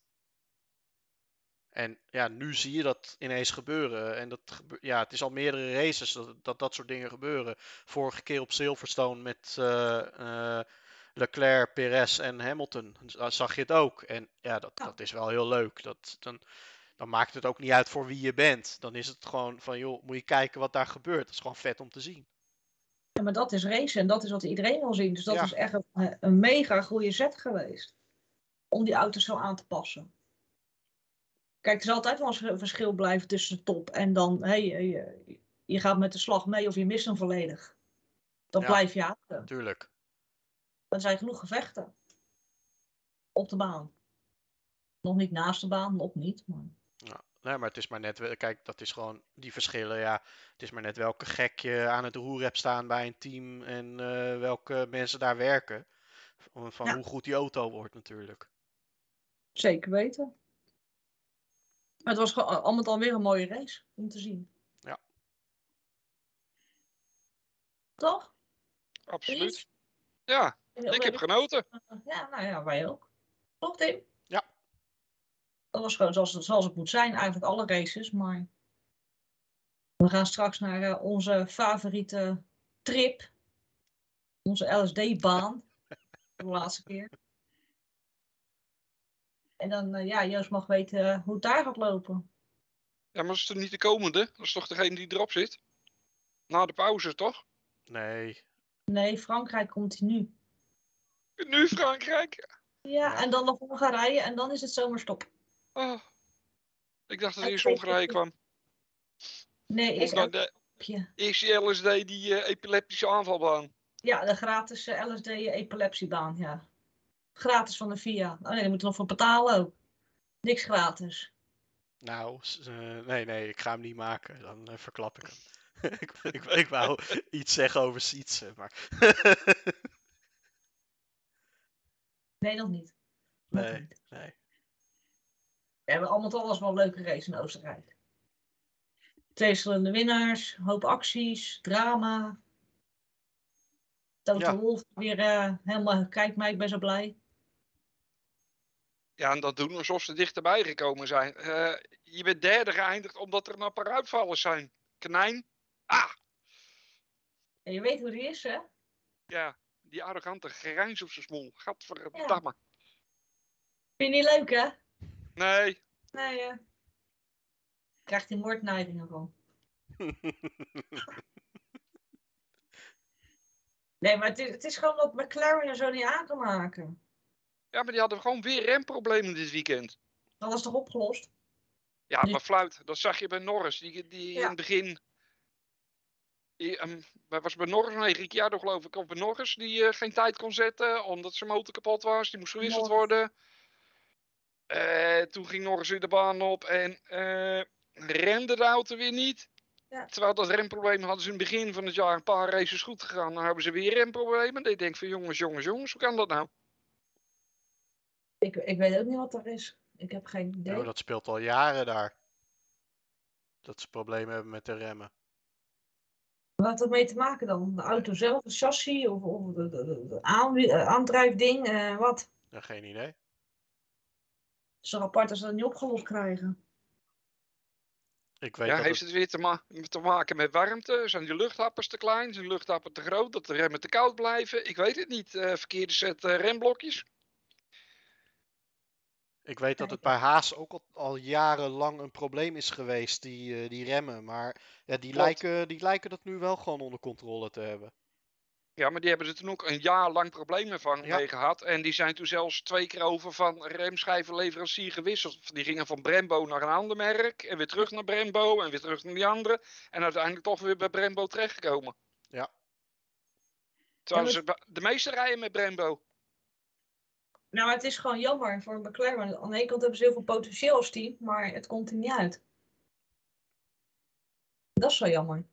B: En ja, nu zie je dat ineens gebeuren. En dat gebe- ja, het is al meerdere races dat, dat dat soort dingen gebeuren. Vorige keer op Silverstone met eh, eh, Leclerc, Perez en Hamilton z- zag je het ook. En ja, dat,
C: Ja.
B: dat is wel heel leuk. Dat, dan, dan maakt het ook niet uit voor wie je bent. Dan is het gewoon van, joh, moet je kijken wat daar gebeurt. Dat is gewoon vet om te zien.
C: Ja, maar dat is racen en dat is wat iedereen wil zien. Dus dat
B: Ja.
C: is echt een, een mega goede zet geweest. Om die auto's zo aan te passen. Kijk, er zal altijd wel een verschil blijven tussen de top en dan, hey, je, je gaat met de slag mee of je mist hem volledig. Dan
B: Ja.
C: blijf je houden.
B: Tuurlijk.
C: Er zijn genoeg gevechten. Op de baan. Nog niet naast de baan, nog niet. Maar...
B: Ja, nee, maar het is maar net, kijk, dat is gewoon die verschillen. Ja, het is maar net welke gek je aan het roer hebt staan bij een team en eh, welke mensen daar werken. Van, van
C: Ja.
B: hoe goed die auto wordt natuurlijk.
C: Zeker weten. Maar het was gewoon al met al weer een mooie race om te zien.
B: Ja.
C: Toch?
D: Absoluut. Ja, ik heb genoten.
C: Ja, nou ja, wij ook. Toch, Tim?
B: Ja.
C: Dat was gewoon zoals het, zoals het moet zijn, eigenlijk alle races. Maar we gaan straks naar eh, onze favoriete trip. Onze LSD-baan. de laatste keer. En dan, eh, ja, Joost mag weten eh, hoe het daar gaat lopen.
D: Ja, maar dat is toch niet de komende? Dat is toch degene die erop zit? Na de pauze, toch?
B: Nee.
C: Nee, Frankrijk komt hij nu.
D: Nu Frankrijk.
C: Ja,
B: Ja.
C: en dan nog Hongarije en dan is het zomerstop.
D: Oh. Ik dacht dat eerst Hongarije kwam.
C: Nee, is
D: dan de eerste LSD, die eh, epileptische aanvalbaan.
C: Ja, de gratis eh, LSD-epilepsiebaan, ja. Gratis van de VIA. Oh nee, daar moeten we nog voor betalen ook. Niks gratis.
B: Nou, eh, nee, nee, ik ga hem niet maken. Dan eh, verklap ik hem. ik, ik, ik wou iets zeggen over Sietsen, maar...
C: Nee, nog niet. Nog
B: nee,
C: niet.
B: nee.
C: We hebben allemaal alles wel een leuke race in Oostenrijk. Twee winnaars, hoop acties, drama. Toto
B: Ja.
C: Wolff weer eh, helemaal, kijk mij, ik ben zo blij.
D: Ja, en dat doen we alsof ze dichterbij gekomen zijn. Eh, je bent derde geëindigd omdat er een paar uitvallers zijn. Knijn. Ah,
C: En je weet hoe die is, hè?
D: ja. Die arrogante grijns op zijn smol. Gadverdamme.
C: Vind je niet leuk, hè?
D: Nee.
C: Nee, hè? Krijgt hij moordneigingen van. Nee, maar het is, het is gewoon dat McLaren er zo niet aan kan maken.
D: Ja, maar die hadden gewoon weer remproblemen dit weekend.
C: Dat was toch opgelost?
D: Ja, maar fluit. Dat zag je bij Norris. Die, die
C: Ja.
D: in het begin... Die, ehm, was bij Norris? Nee, Ricciardo geloof ik. Of bij Norris. Die eh, geen tijd kon zetten. Omdat zijn motor kapot was. Die moest gewisseld
C: Norris.
D: worden. Eh, toen ging Norris weer de baan op. En eh rende de auto weer niet.
C: Ja.
D: Terwijl dat remprobleem hadden ze in het begin van het jaar een paar races goed gegaan. Dan hebben ze weer remproblemen. En ik denk van jongens, jongens, jongens. Hoe kan dat nou?
C: Ik, ik weet ook niet wat er is. Ik heb geen idee.
B: Dat speelt al jaren daar. Dat ze problemen hebben met de remmen.
C: Wat had dat mee te maken dan? De auto zelf, het chassis of, of de, de, de- de aan, eh, aandrijfding? eh, wat?
B: Ja, geen idee.
C: Het is toch apart als ze dat niet opgelost krijgen?
B: Ik weet
D: Ja, heeft
B: het...
D: het weer te, ma- te maken met warmte? Zijn die luchthappers te klein? Zijn de luchthappen te groot? Dat de remmen te koud blijven? Ik weet het niet. Eh, verkeerde set remblokjes?
B: Ik weet dat het bij Haas ook al, al jarenlang een probleem is geweest, die, eh, die remmen. Maar ja, die,
D: Klopt.
B: lijken, die lijken dat nu wel gewoon onder controle te hebben.
D: Ja, maar die hebben er toen ook een jaar lang problemen van
B: Ja.
D: mee gehad. En die zijn toen zelfs twee keer over van remschijvenleverancier gewisseld. Die gingen van Brembo naar een ander merk. En weer terug naar Brembo. En weer terug naar die andere. En uiteindelijk toch weer bij Brembo terechtgekomen.
B: Ja.
D: Terwijl
C: Ja,
D: ze de meeste rijden met Brembo.
C: Nou, het is gewoon jammer voor McLaren. Aan de ene kant hebben ze heel veel potentieel als team, maar het komt er niet uit. Dat is zo jammer.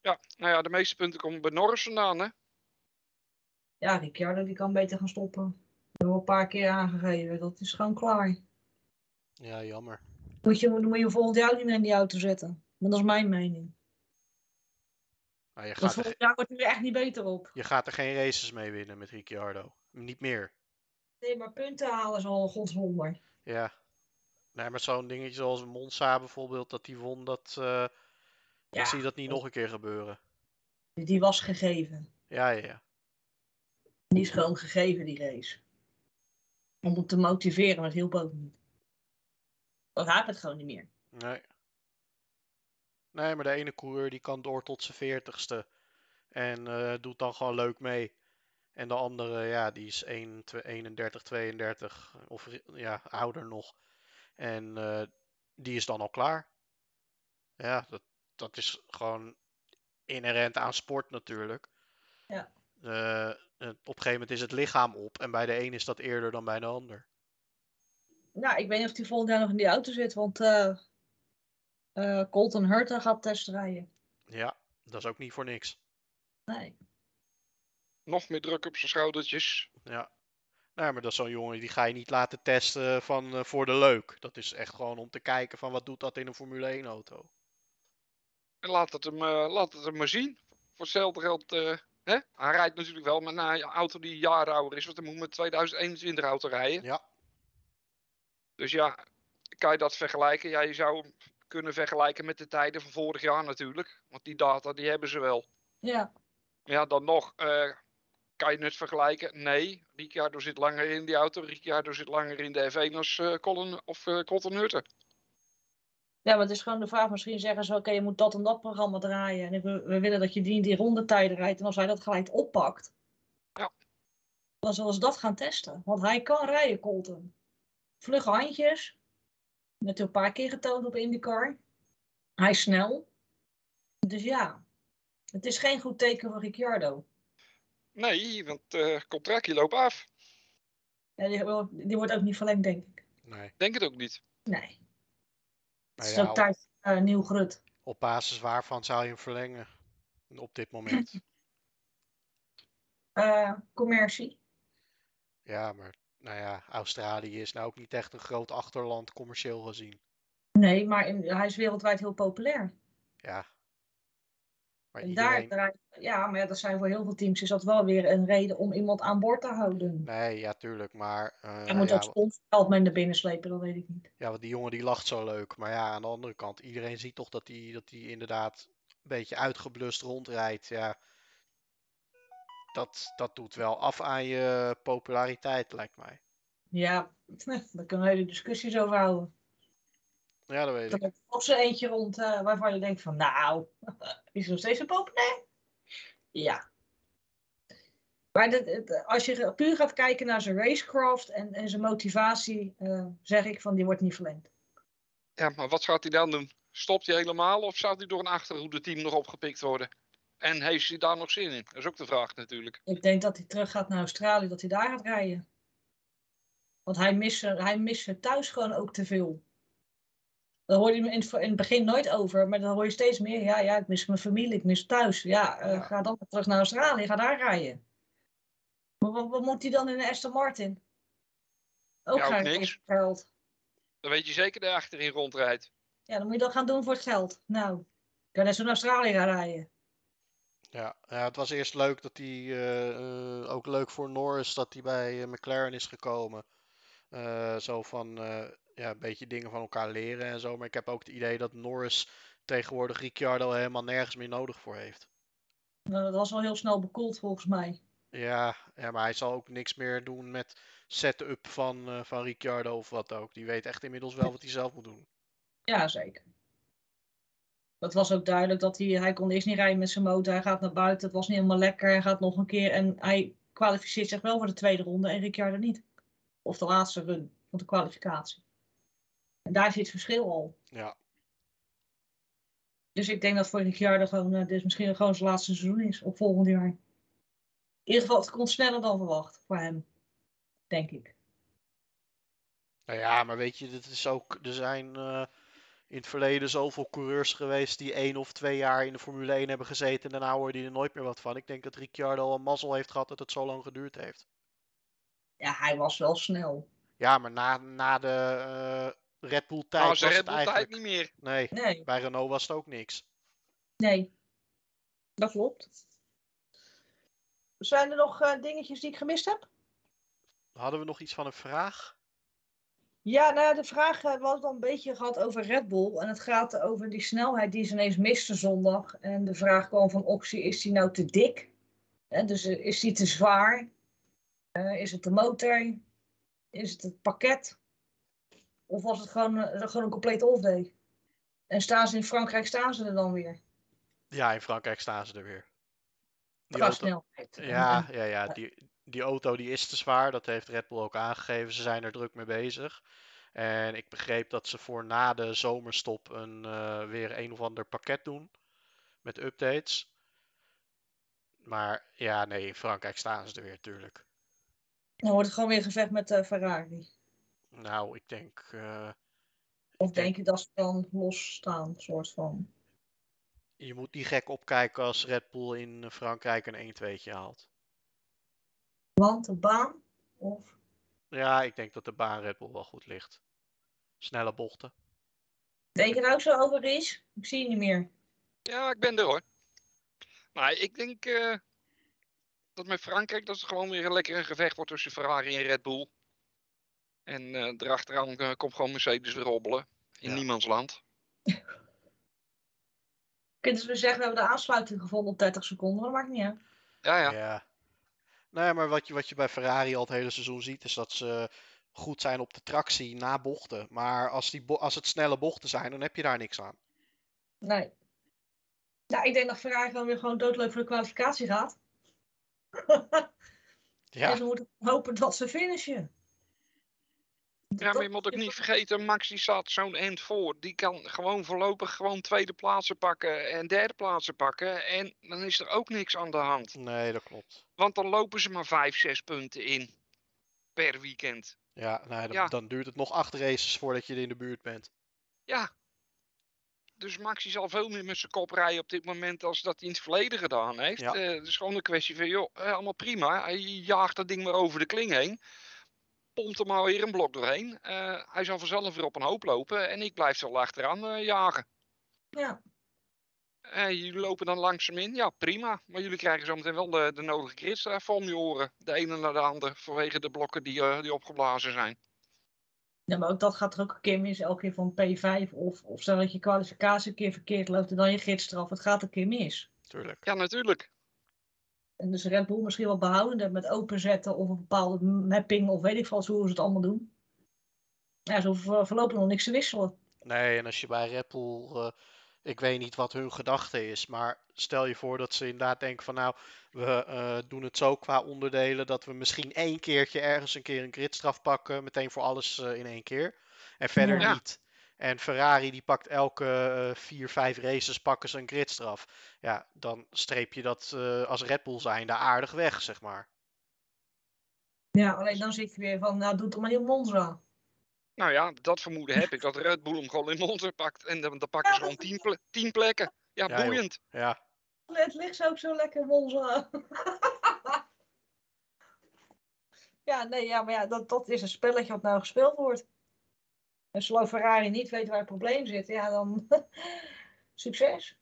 D: Ja, nou ja, de meeste punten komen bij Norris vandaan, hè?
C: Ja, Ricciardo die kan beter gaan stoppen. Dat hebben we al een paar keer aangegeven. Dat is gewoon klaar.
B: Ja, jammer.
C: Moet je, dan moet je volgend jaar ook niet meer in die auto zetten. Maar dat is mijn mening.
B: Nou, je,
C: Want
B: gaat
C: volgend jaar wordt hij er echt niet beter op.
B: je gaat er geen races mee winnen met Ricciardo. Niet meer.
C: Nee, maar punten halen is al een godswonder.
B: Ja. Nee, maar zo'n dingetje zoals Monza bijvoorbeeld, dat die won, dat... eh,
C: Ja,
B: ik zie dat niet nog een keer gebeuren.
C: die was gegeven.
B: Ja, ja, ja.
C: Die is gewoon gegeven, die race. Om hem te motiveren, maar het hielp ook niet. Hij heeft het gewoon niet meer.
B: Nee. Nee, maar de ene coureur die kan door tot zijn veertigste. En eh, doet dan gewoon leuk mee. En de andere, ja, die is 1, 2, 31, 32. Of ja, ouder nog. En eh, die is dan al klaar. Ja, dat, dat is gewoon inherent aan sport natuurlijk.
C: Ja.
B: Eh, op een gegeven moment is het lichaam op. En bij de een is dat eerder dan bij de ander.
C: Nou, ik weet niet of hij volgend jaar nog in die auto zit, want eh Colton Herta gaat testrijden.
B: Ja, dat is ook niet voor niks.
C: Nee.
D: Nog meer druk op zijn schoudertjes.
B: Ja. Nee, maar dat is zo'n jongen die ga je niet laten testen van, eh, voor de leuk. Dat is echt gewoon om te kijken van wat doet dat in een Formule 1 auto.
D: En laat het hem, eh, laat het hem maar zien. Voor hetzelfde geld, eh, hè? hij rijdt natuurlijk wel met een auto die jaar ouder is. Want hij moet met 2021 auto rijden.
B: Ja.
D: Dus ja, kan je dat vergelijken? Ja, je zou hem kunnen vergelijken met de tijden van vorig jaar natuurlijk. Want die data die hebben ze wel.
C: Ja,
D: Ja, dan nog, eh, kan je het vergelijken? Nee, Ricciardo zit langer in die auto. Ricciardo zit langer in de F1 als Colin of eh Colton Hurten.
C: ja, maar het is gewoon de vraag. Misschien zeggen ze, oké, je moet dat en dat programma draaien. En we, we willen dat je die, die rondetijden rijdt. En als hij dat gelijk oppakt,
D: Ja.
C: dan zullen ze dat gaan testen. Want hij kan rijden, Colton. Vlugge handjes. Net een paar keer getoond op IndyCar. Hij is snel. Dus ja, het is geen goed teken voor Ricciardo.
D: Nee, want eh contractje loopt af.
C: Ja, die, wordt ook niet verlengd, denk ik.
B: Nee.
D: Denk het ook niet.
C: Nee. Het is
B: ja,
C: ook
B: op,
C: tijd voor een nieuw grut.
B: op basis waarvan zou je hem verlengen? Op dit moment.
C: Eh, commercie.
B: ja, maar nou ja, Australië is nou ook niet echt een groot achterland commercieel gezien.
C: Nee, maar in- hij is wereldwijd heel populair.
B: Ja.
C: En
B: iedereen...
C: daar draait, ja, maar ja, dat zijn voor heel veel teams is dat wel weer een reden om iemand aan boord te houden.
B: Nee, ja, tuurlijk. Maar eh,
C: Hij moet
B: ja,
C: ook sponsorgeld mee naar binnen slepen, dat weet ik niet.
B: Ja, want die jongen die lacht zo leuk. Maar ja, aan de andere kant, iedereen ziet toch dat hij dat die inderdaad een beetje uitgeblust rondrijdt. Ja, dat, dat doet wel af aan je populariteit, lijkt mij.
C: Ja, daar kunnen we hele discussies over houden.
B: Ja, dat weet
C: Er
B: ik.
C: loopt nog zo eentje rond eh, waarvan je denkt van, nou, is nog steeds zo populair? Ja. Maar dit- het- als je puur gaat kijken naar zijn racecraft en, en zijn motivatie, eh, zeg ik van, die wordt niet verlengd.
D: Ja, maar wat gaat hij dan doen? Stopt hij helemaal of zou hij door een achterhoede team nog opgepikt worden? En heeft hij daar nog zin in? Dat is ook de vraag natuurlijk.
C: Ik denk dat hij terug gaat naar Australië, dat hij daar gaat rijden. Want hij mist, hij mist ze thuis gewoon ook te veel. Daar hoor je hem in, het- in het begin nooit over, maar dan hoor je steeds meer. Ja, ja, ik mis mijn familie, ik mis thuis. Ja, eh, ga dan terug naar Australië, ga daar rijden. Maar wat, wat moet hij dan in de Aston Martin? Ook
D: Ja, ook niks.
C: geld.
D: Dan weet je zeker dat hij achterin rondrijdt.
C: Ja, dan moet je dat gaan doen voor het geld. Nou, ik kan net zo naar Australië gaan rijden.
B: Ja, ja, het was eerst leuk dat hij, eh, eh, ook leuk voor Norris, dat hij bij McLaren is gekomen. Eh, zo van, eh, ja, een beetje dingen van elkaar leren en zo. Maar ik heb ook het idee dat Norris tegenwoordig Ricciardo helemaal nergens meer nodig voor heeft.
C: Nou, dat was wel heel snel bekoeld volgens mij.
B: Ja, ja, maar hij zal ook niks meer doen met setup van, eh van Ricciardo of wat ook. Die weet echt inmiddels wel wat hij zelf moet doen.
C: Ja, zeker. Het was ook duidelijk dat hij, hij kon eerst niet rijden met zijn motor. Hij gaat naar buiten, het was niet helemaal lekker. Hij gaat nog een keer en hij kwalificeert zich wel voor de tweede ronde en Ricciardo niet. Of de laatste run van de kwalificatie. En daar zit verschil al.
B: Ja,
C: Dus ik denk dat voor Ricciardo gewoon, eh, dit misschien gewoon zijn laatste seizoen is, op volgend jaar. In ieder geval, het komt sneller dan verwacht voor hem. Denk ik.
B: nou ja, maar weet je, dit is ook, er zijn eh, in het verleden zoveel coureurs geweest die één of twee jaar in de Formule 1 hebben gezeten en daarna hoorde je er nooit meer wat van. Ik denk dat Ricciardo al een mazzel heeft gehad dat het zo lang geduurd heeft.
C: Ja, hij was wel snel.
B: Ja, maar na, na de eh, Red Bull tijd
D: Maar
B: was
D: Red Bull tijd
B: eigenlijk...
D: niet meer.
B: Nee,
C: Nee,
B: bij Renault was het ook niks.
C: nee. Dat klopt. Zijn er nog eh, dingetjes die ik gemist heb?
B: Hadden we nog iets van een vraag?
C: Ja, nou ja, de vraag eh, was dan een beetje gehad over Red Bull. En het gaat over die snelheid die ze ineens miste zondag. En de vraag kwam van Oxy, is die nou te dik? En dus eh, is die te zwaar? Eh, is het de motor? Is het het pakket? Of was het gewoon, eh, gewoon een complete off-day? En staan ze in Frankrijk, staan ze er dan weer?
B: Ja, in Frankrijk staan ze er weer. Die auto, ja, ja, ja die, die auto die is te zwaar. Dat heeft Red Bull ook aangegeven. Ze zijn er druk mee bezig. En ik begreep dat ze voor na de zomerstop een, eh, weer een of ander pakket doen. Met updates. Maar ja, nee, in Frankrijk staan ze er weer, tuurlijk.
C: Dan wordt het gewoon weer gevecht met eh, Ferrari.
B: Nou, ik denk... eh,
C: Of
B: Ik denk-
C: je dat ze dan los staan, soort van?
B: je moet niet gek opkijken als Red Bull in Frankrijk een 1-2'tje haalt.
C: Want de baan? Of
B: Ja, ik denk dat de baan Red Bull wel goed ligt. Snelle bochten.
C: Denk je nou zo over is? Ik zie je niet meer.
D: Ja, ik ben er hoor. Maar ik denk eh, dat met Frankrijk dat het gewoon weer een lekker een gevecht wordt tussen Ferrari en Red Bull. En eh erachteraan eh, komt gewoon Mercedes weer robbelen. In
B: Ja.
D: niemands land.
C: Kunnen we zeggen, we hebben de aansluiting gevonden op 30 seconden, maar dat maakt niet uit.
D: Ja, ja.
B: Ja. Nee, maar wat je, wat je bij Ferrari al het hele seizoen ziet, is dat ze goed zijn op de tractie na bochten. Maar als, die bo- als het snelle bochten zijn, dan heb je daar niks aan.
C: Nee. Nou, ik denk dat Ferrari gewoon weer gewoon doodleuk voor de kwalificatie gaat.
B: Ja,
C: En ze moeten hopen dat ze finishen.
D: Ja, maar je moet ook niet vergeten, Max die staat zo'n end voor. Die kan gewoon voorlopig gewoon tweede plaatsen pakken en derde plaatsen pakken. En dan is er ook niks aan de hand.
B: nee, dat klopt.
D: Want dan lopen ze maar vijf, zes punten in per weekend.
B: Ja, nee, dan,
D: Ja.
B: dan duurt het nog acht races voordat je in de buurt bent.
D: Ja. Dus Max die zal veel meer met zijn kop rijden op dit moment als dat hij in het verleden gedaan heeft.
B: Ja.
D: Eh, het is gewoon een kwestie van, joh, eh, allemaal prima. Hij jaagt dat ding maar over de kling heen. Pompt er maar weer een blok doorheen. Eh, hij zal vanzelf weer op een hoop lopen en ik blijf er achteraan eh, jagen.
C: Ja.
D: Eh, jullie lopen dan langzaam in, ja prima. Maar jullie krijgen zometeen wel de, de nodige gridstraf om je oren. De ene naar de ander, vanwege de blokken die, die opgeblazen zijn.
C: ja, maar ook dat gaat er ook een keer mis. Elke keer van P5 of, of stel dat je kwalificatie een keer verkeerd loopt en dan je gidsstraf. Het gaat een keer mis.
B: Tuurlijk.
D: Ja, natuurlijk.
C: En dus Red Bull misschien wel behoudender met openzetten of een bepaalde mapping of weet ik veel hoe ze het allemaal doen. Ja, ze hoeven voor- voorlopig nog niks te wisselen.
B: Nee, en als je bij Red Bull, eh, ik weet niet wat hun gedachte is, maar stel je voor dat ze inderdaad denken van nou, we eh, doen het zo qua onderdelen dat we misschien één keertje ergens een keer een gridstraf pakken, meteen voor alles eh, in één keer. En verder
D: Ja.
B: niet. En Ferrari die pakt elke eh, vier, vijf races pakken ze een gridstraf. Ja, dan streep je dat eh, als Red Bull zijn daar aardig weg, zeg maar.
C: Ja, alleen dan zit je weer van, nou doe het maar op Monza.
D: Nou ja, dat vermoeden heb ik. Dat Red Bull hem gewoon in Monza pakt. En dan, dan pakken ze gewoon tien, ple- tien plekken. Ja,
B: Ja, joh.
D: boeiend.
B: Ja,
C: Het ligt zo ook zo lekker in Monza. ja, nee, ja, maar ja, dat, dat is een spelletje wat nou gespeeld wordt. En zolang Ferrari niet weet waar het probleem zit, ja, dan succes.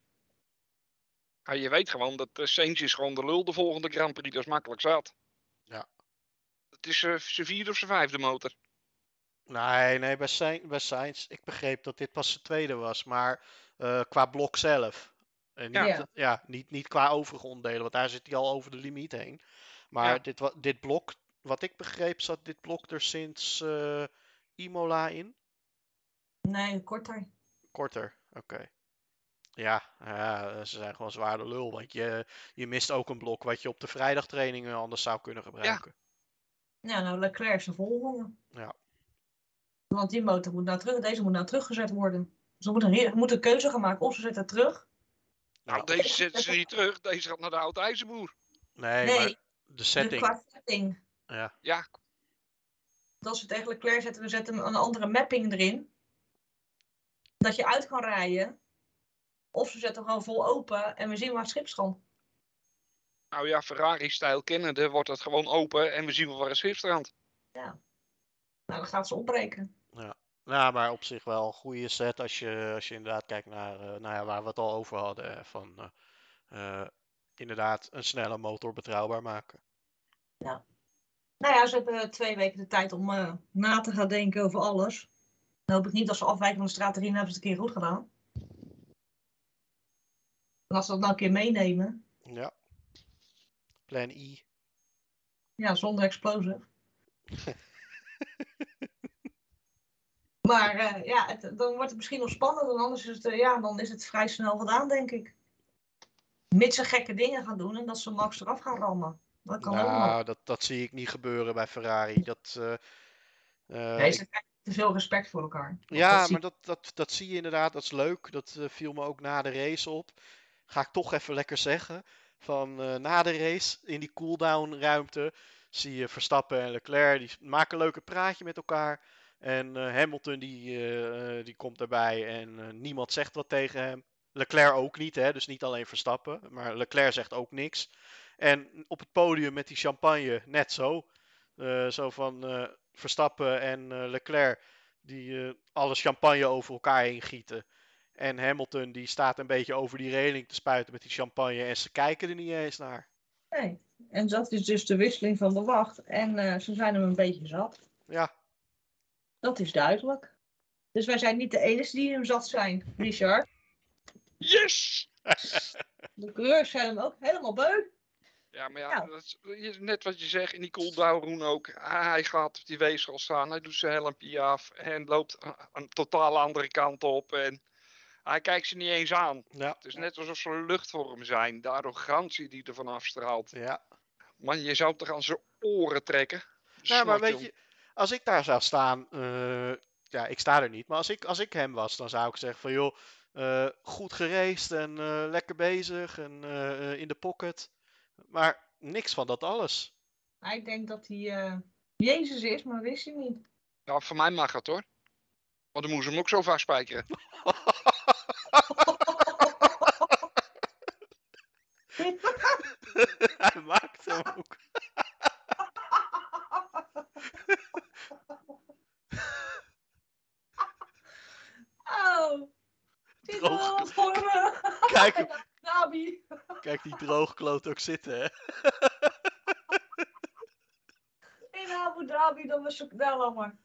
D: Ja, je weet gewoon dat uh, Sainz is gewoon de lul de volgende Grand Prix. Dat is makkelijk zat.
B: Ja.
D: Het is eh, zijn vierde of zijn vijfde motor.
B: Nee, nee, bij, Sain- bij Sainz, ik begreep dat dit pas zijn tweede was, maar eh, qua blok zelf. En niet,
D: Ja.
C: Ja.
B: ja. niet, niet qua overige onderdelen, want daar zit hij al over de limiet heen. Maar
D: Ja.
B: dit, dit blok, wat ik begreep, zat dit blok er sinds eh, Imola in.
C: Nee, korter.
B: Korter, oké. Ja, ja, ze zijn gewoon zwaar de lul, want je, je mist ook een blok wat je op de vrijdagtrainingen anders zou kunnen gebruiken.
C: Ja, nou, Leclerc is de volgende.
B: Ja.
C: Want die motor moet nou terug, deze moet nou teruggezet worden. Ze moeten een, een keuze gaan maken of ze zetten het terug.
D: Nou, deze zetten ze niet terug. Deze gaat naar de oude ijzerboer.
B: Nee,
C: Nee,
B: maar de
C: De
B: setting.
C: qua setting.
B: Ja,
D: Ja,
C: Dat ze tegen Leclerc zetten, we zetten een andere mapping erin. Dat je uit kan rijden. Of ze zetten gewoon vol open en we zien waar het schip strandt.
D: nou ja, Ferrari-stijl kennende wordt het gewoon open. En we zien wel waar het schip strandt.
C: Nou, dan gaat ze opbreken.
B: Nou, maar op zich wel een goede set als je, als je inderdaad kijkt naar eh, nou ja, waar we het al over hadden. Van eh, eh, inderdaad een snelle motor betrouwbaar maken.
C: Nou ja, ze hebben twee weken de tijd om eh, na te gaan denken over alles. Dan hoop ik niet dat ze afwijken van de strategie en hebben ze het een keer goed gedaan. En als ze dat nou een keer meenemen,
B: Ja. Plan I.
C: ja, zonder explosive. maar eh, ja, het- dan wordt het misschien nog spannend, en anders is het, eh, ja, dan is het vrij snel gedaan, denk ik. Mits ze gekke dingen gaan doen en dat ze Max eraf gaan rammen. Dat kan ook.
B: Nou, dat, dat zie ik niet gebeuren bij Ferrari. Dat, eh,
C: Nee,
B: ik-
C: ze te veel respect voor elkaar.
B: Ja,
C: dat
B: maar dat, dat, dat zie je inderdaad, dat is leuk. Dat eh, viel me ook na de race op. Ga ik toch even lekker zeggen. Van eh, na de race, in die cooldown ruimte, zie je Verstappen en Leclerc. Die maken een leuke praatje met elkaar. En eh, Hamilton die, die komt erbij en niemand zegt wat tegen hem. Leclerc ook niet, hè? dus niet alleen Verstappen. Maar Leclerc zegt ook niks. En op het podium met die champagne, net zo. Zo van, Verstappen en eh, Leclerc die eh, alle champagne over elkaar heen gieten. En Hamilton die staat een beetje over die reling te spuiten met die champagne en ze kijken er niet eens naar.
C: Nee. En dat is dus de wisseling van de wacht. En eh, ze zijn hem een beetje zat.
B: Ja,
C: Dat is duidelijk. Dus wij zijn niet de enige die hem zat zijn, Richard.
D: Yes!
C: De coureurs zijn hem ook helemaal beu.
D: Ja, maar ja,
C: Ja.
D: Dat is net wat je zegt in die cooldown ook. Ah, Hij gaat op die weegschaal staan, hij doet zijn helmpje af en loopt een totaal andere kant op. En hij kijkt ze niet eens aan.
B: ja,
D: Het is net alsof ze lucht voor hem zijn. De arrogantie die er vanaf straalt.
B: ja.
D: Man, je zou hem toch aan zijn oren trekken.
B: Nou, maar weet je, als ik daar zou staan, eh, ja, ik sta er niet, maar als ik, als ik hem was, dan zou ik zeggen van joh, eh, goed geraced en eh, lekker bezig en in de pocket. Maar niks van dat alles.
C: Hij denkt dat hij eh, Jezus is, maar wist hij niet.
D: Ja, voor mij mag het hoor. Want dan moest hem ook zo vastspijkeren.
B: Hij maakt hem ook.
C: Oh, dit is wel
B: Droog.
C: wat voor me.
B: Kijk hem.
C: Nabi.
B: Kijk die droogkloot ook zitten, hè?
C: In Abu Dhabi, dan was ik wel langer.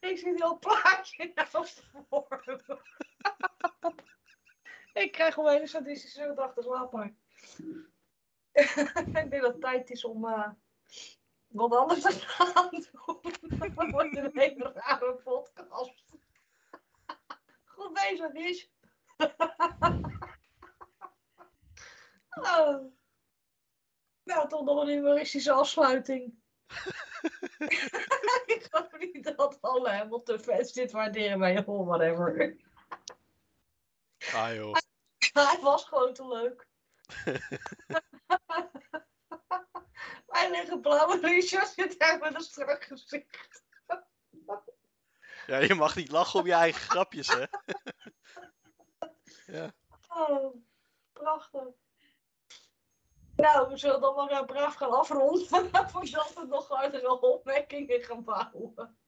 C: ik zie die al plaatje naast voor ik krijg gewoon een hele sadistische gedachte, slaap maar. ik denk dat het tijd is om eh, wat anders te gaan doen. Het wordt een hele rare podcast. Goed bezig, is. oh. Een humoristische afsluiting. ik geloof niet dat alle Hamilton-fans dit waarderen bij je oh, whatever.
B: Ah joh.
C: Hij was gewoon te leuk. Wij liggen blauwe Richard zit daar met een strak gezicht.
B: Ja, je mag niet lachen om je eigen grapjes, hè? ja.
C: Oh, prachtig. Nou, we zullen dan maar eh, braaf gaan afronden. Voordat we nog harder opmerkingen gaan bouwen.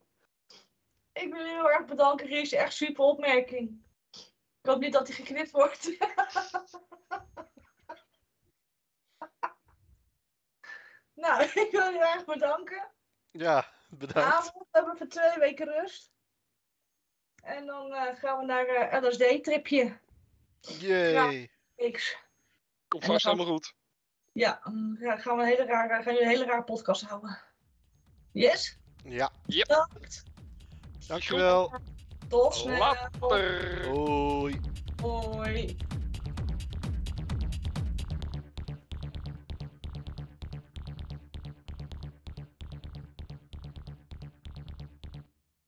C: Ik wil je heel erg bedanken, Ries. Echt super opmerking. Ik hoop niet dat hij geknipt wordt. nou, ik wil je erg bedanken.
B: Ja, bedankt.
C: Avond hebben we voor twee weken rust. En dan eh, gaan we naar een LSD-tripje.
B: Yay.
C: X.
D: Komt vast helemaal goed.
C: Ja, dan ga- gaan we een hele rare, gaan jullie een hele rare podcast houden. Yes?
B: Ja,
C: Bedankt.
B: dankjewel.
C: Tot snel.
D: Later.
B: Hoi.
C: Hoi.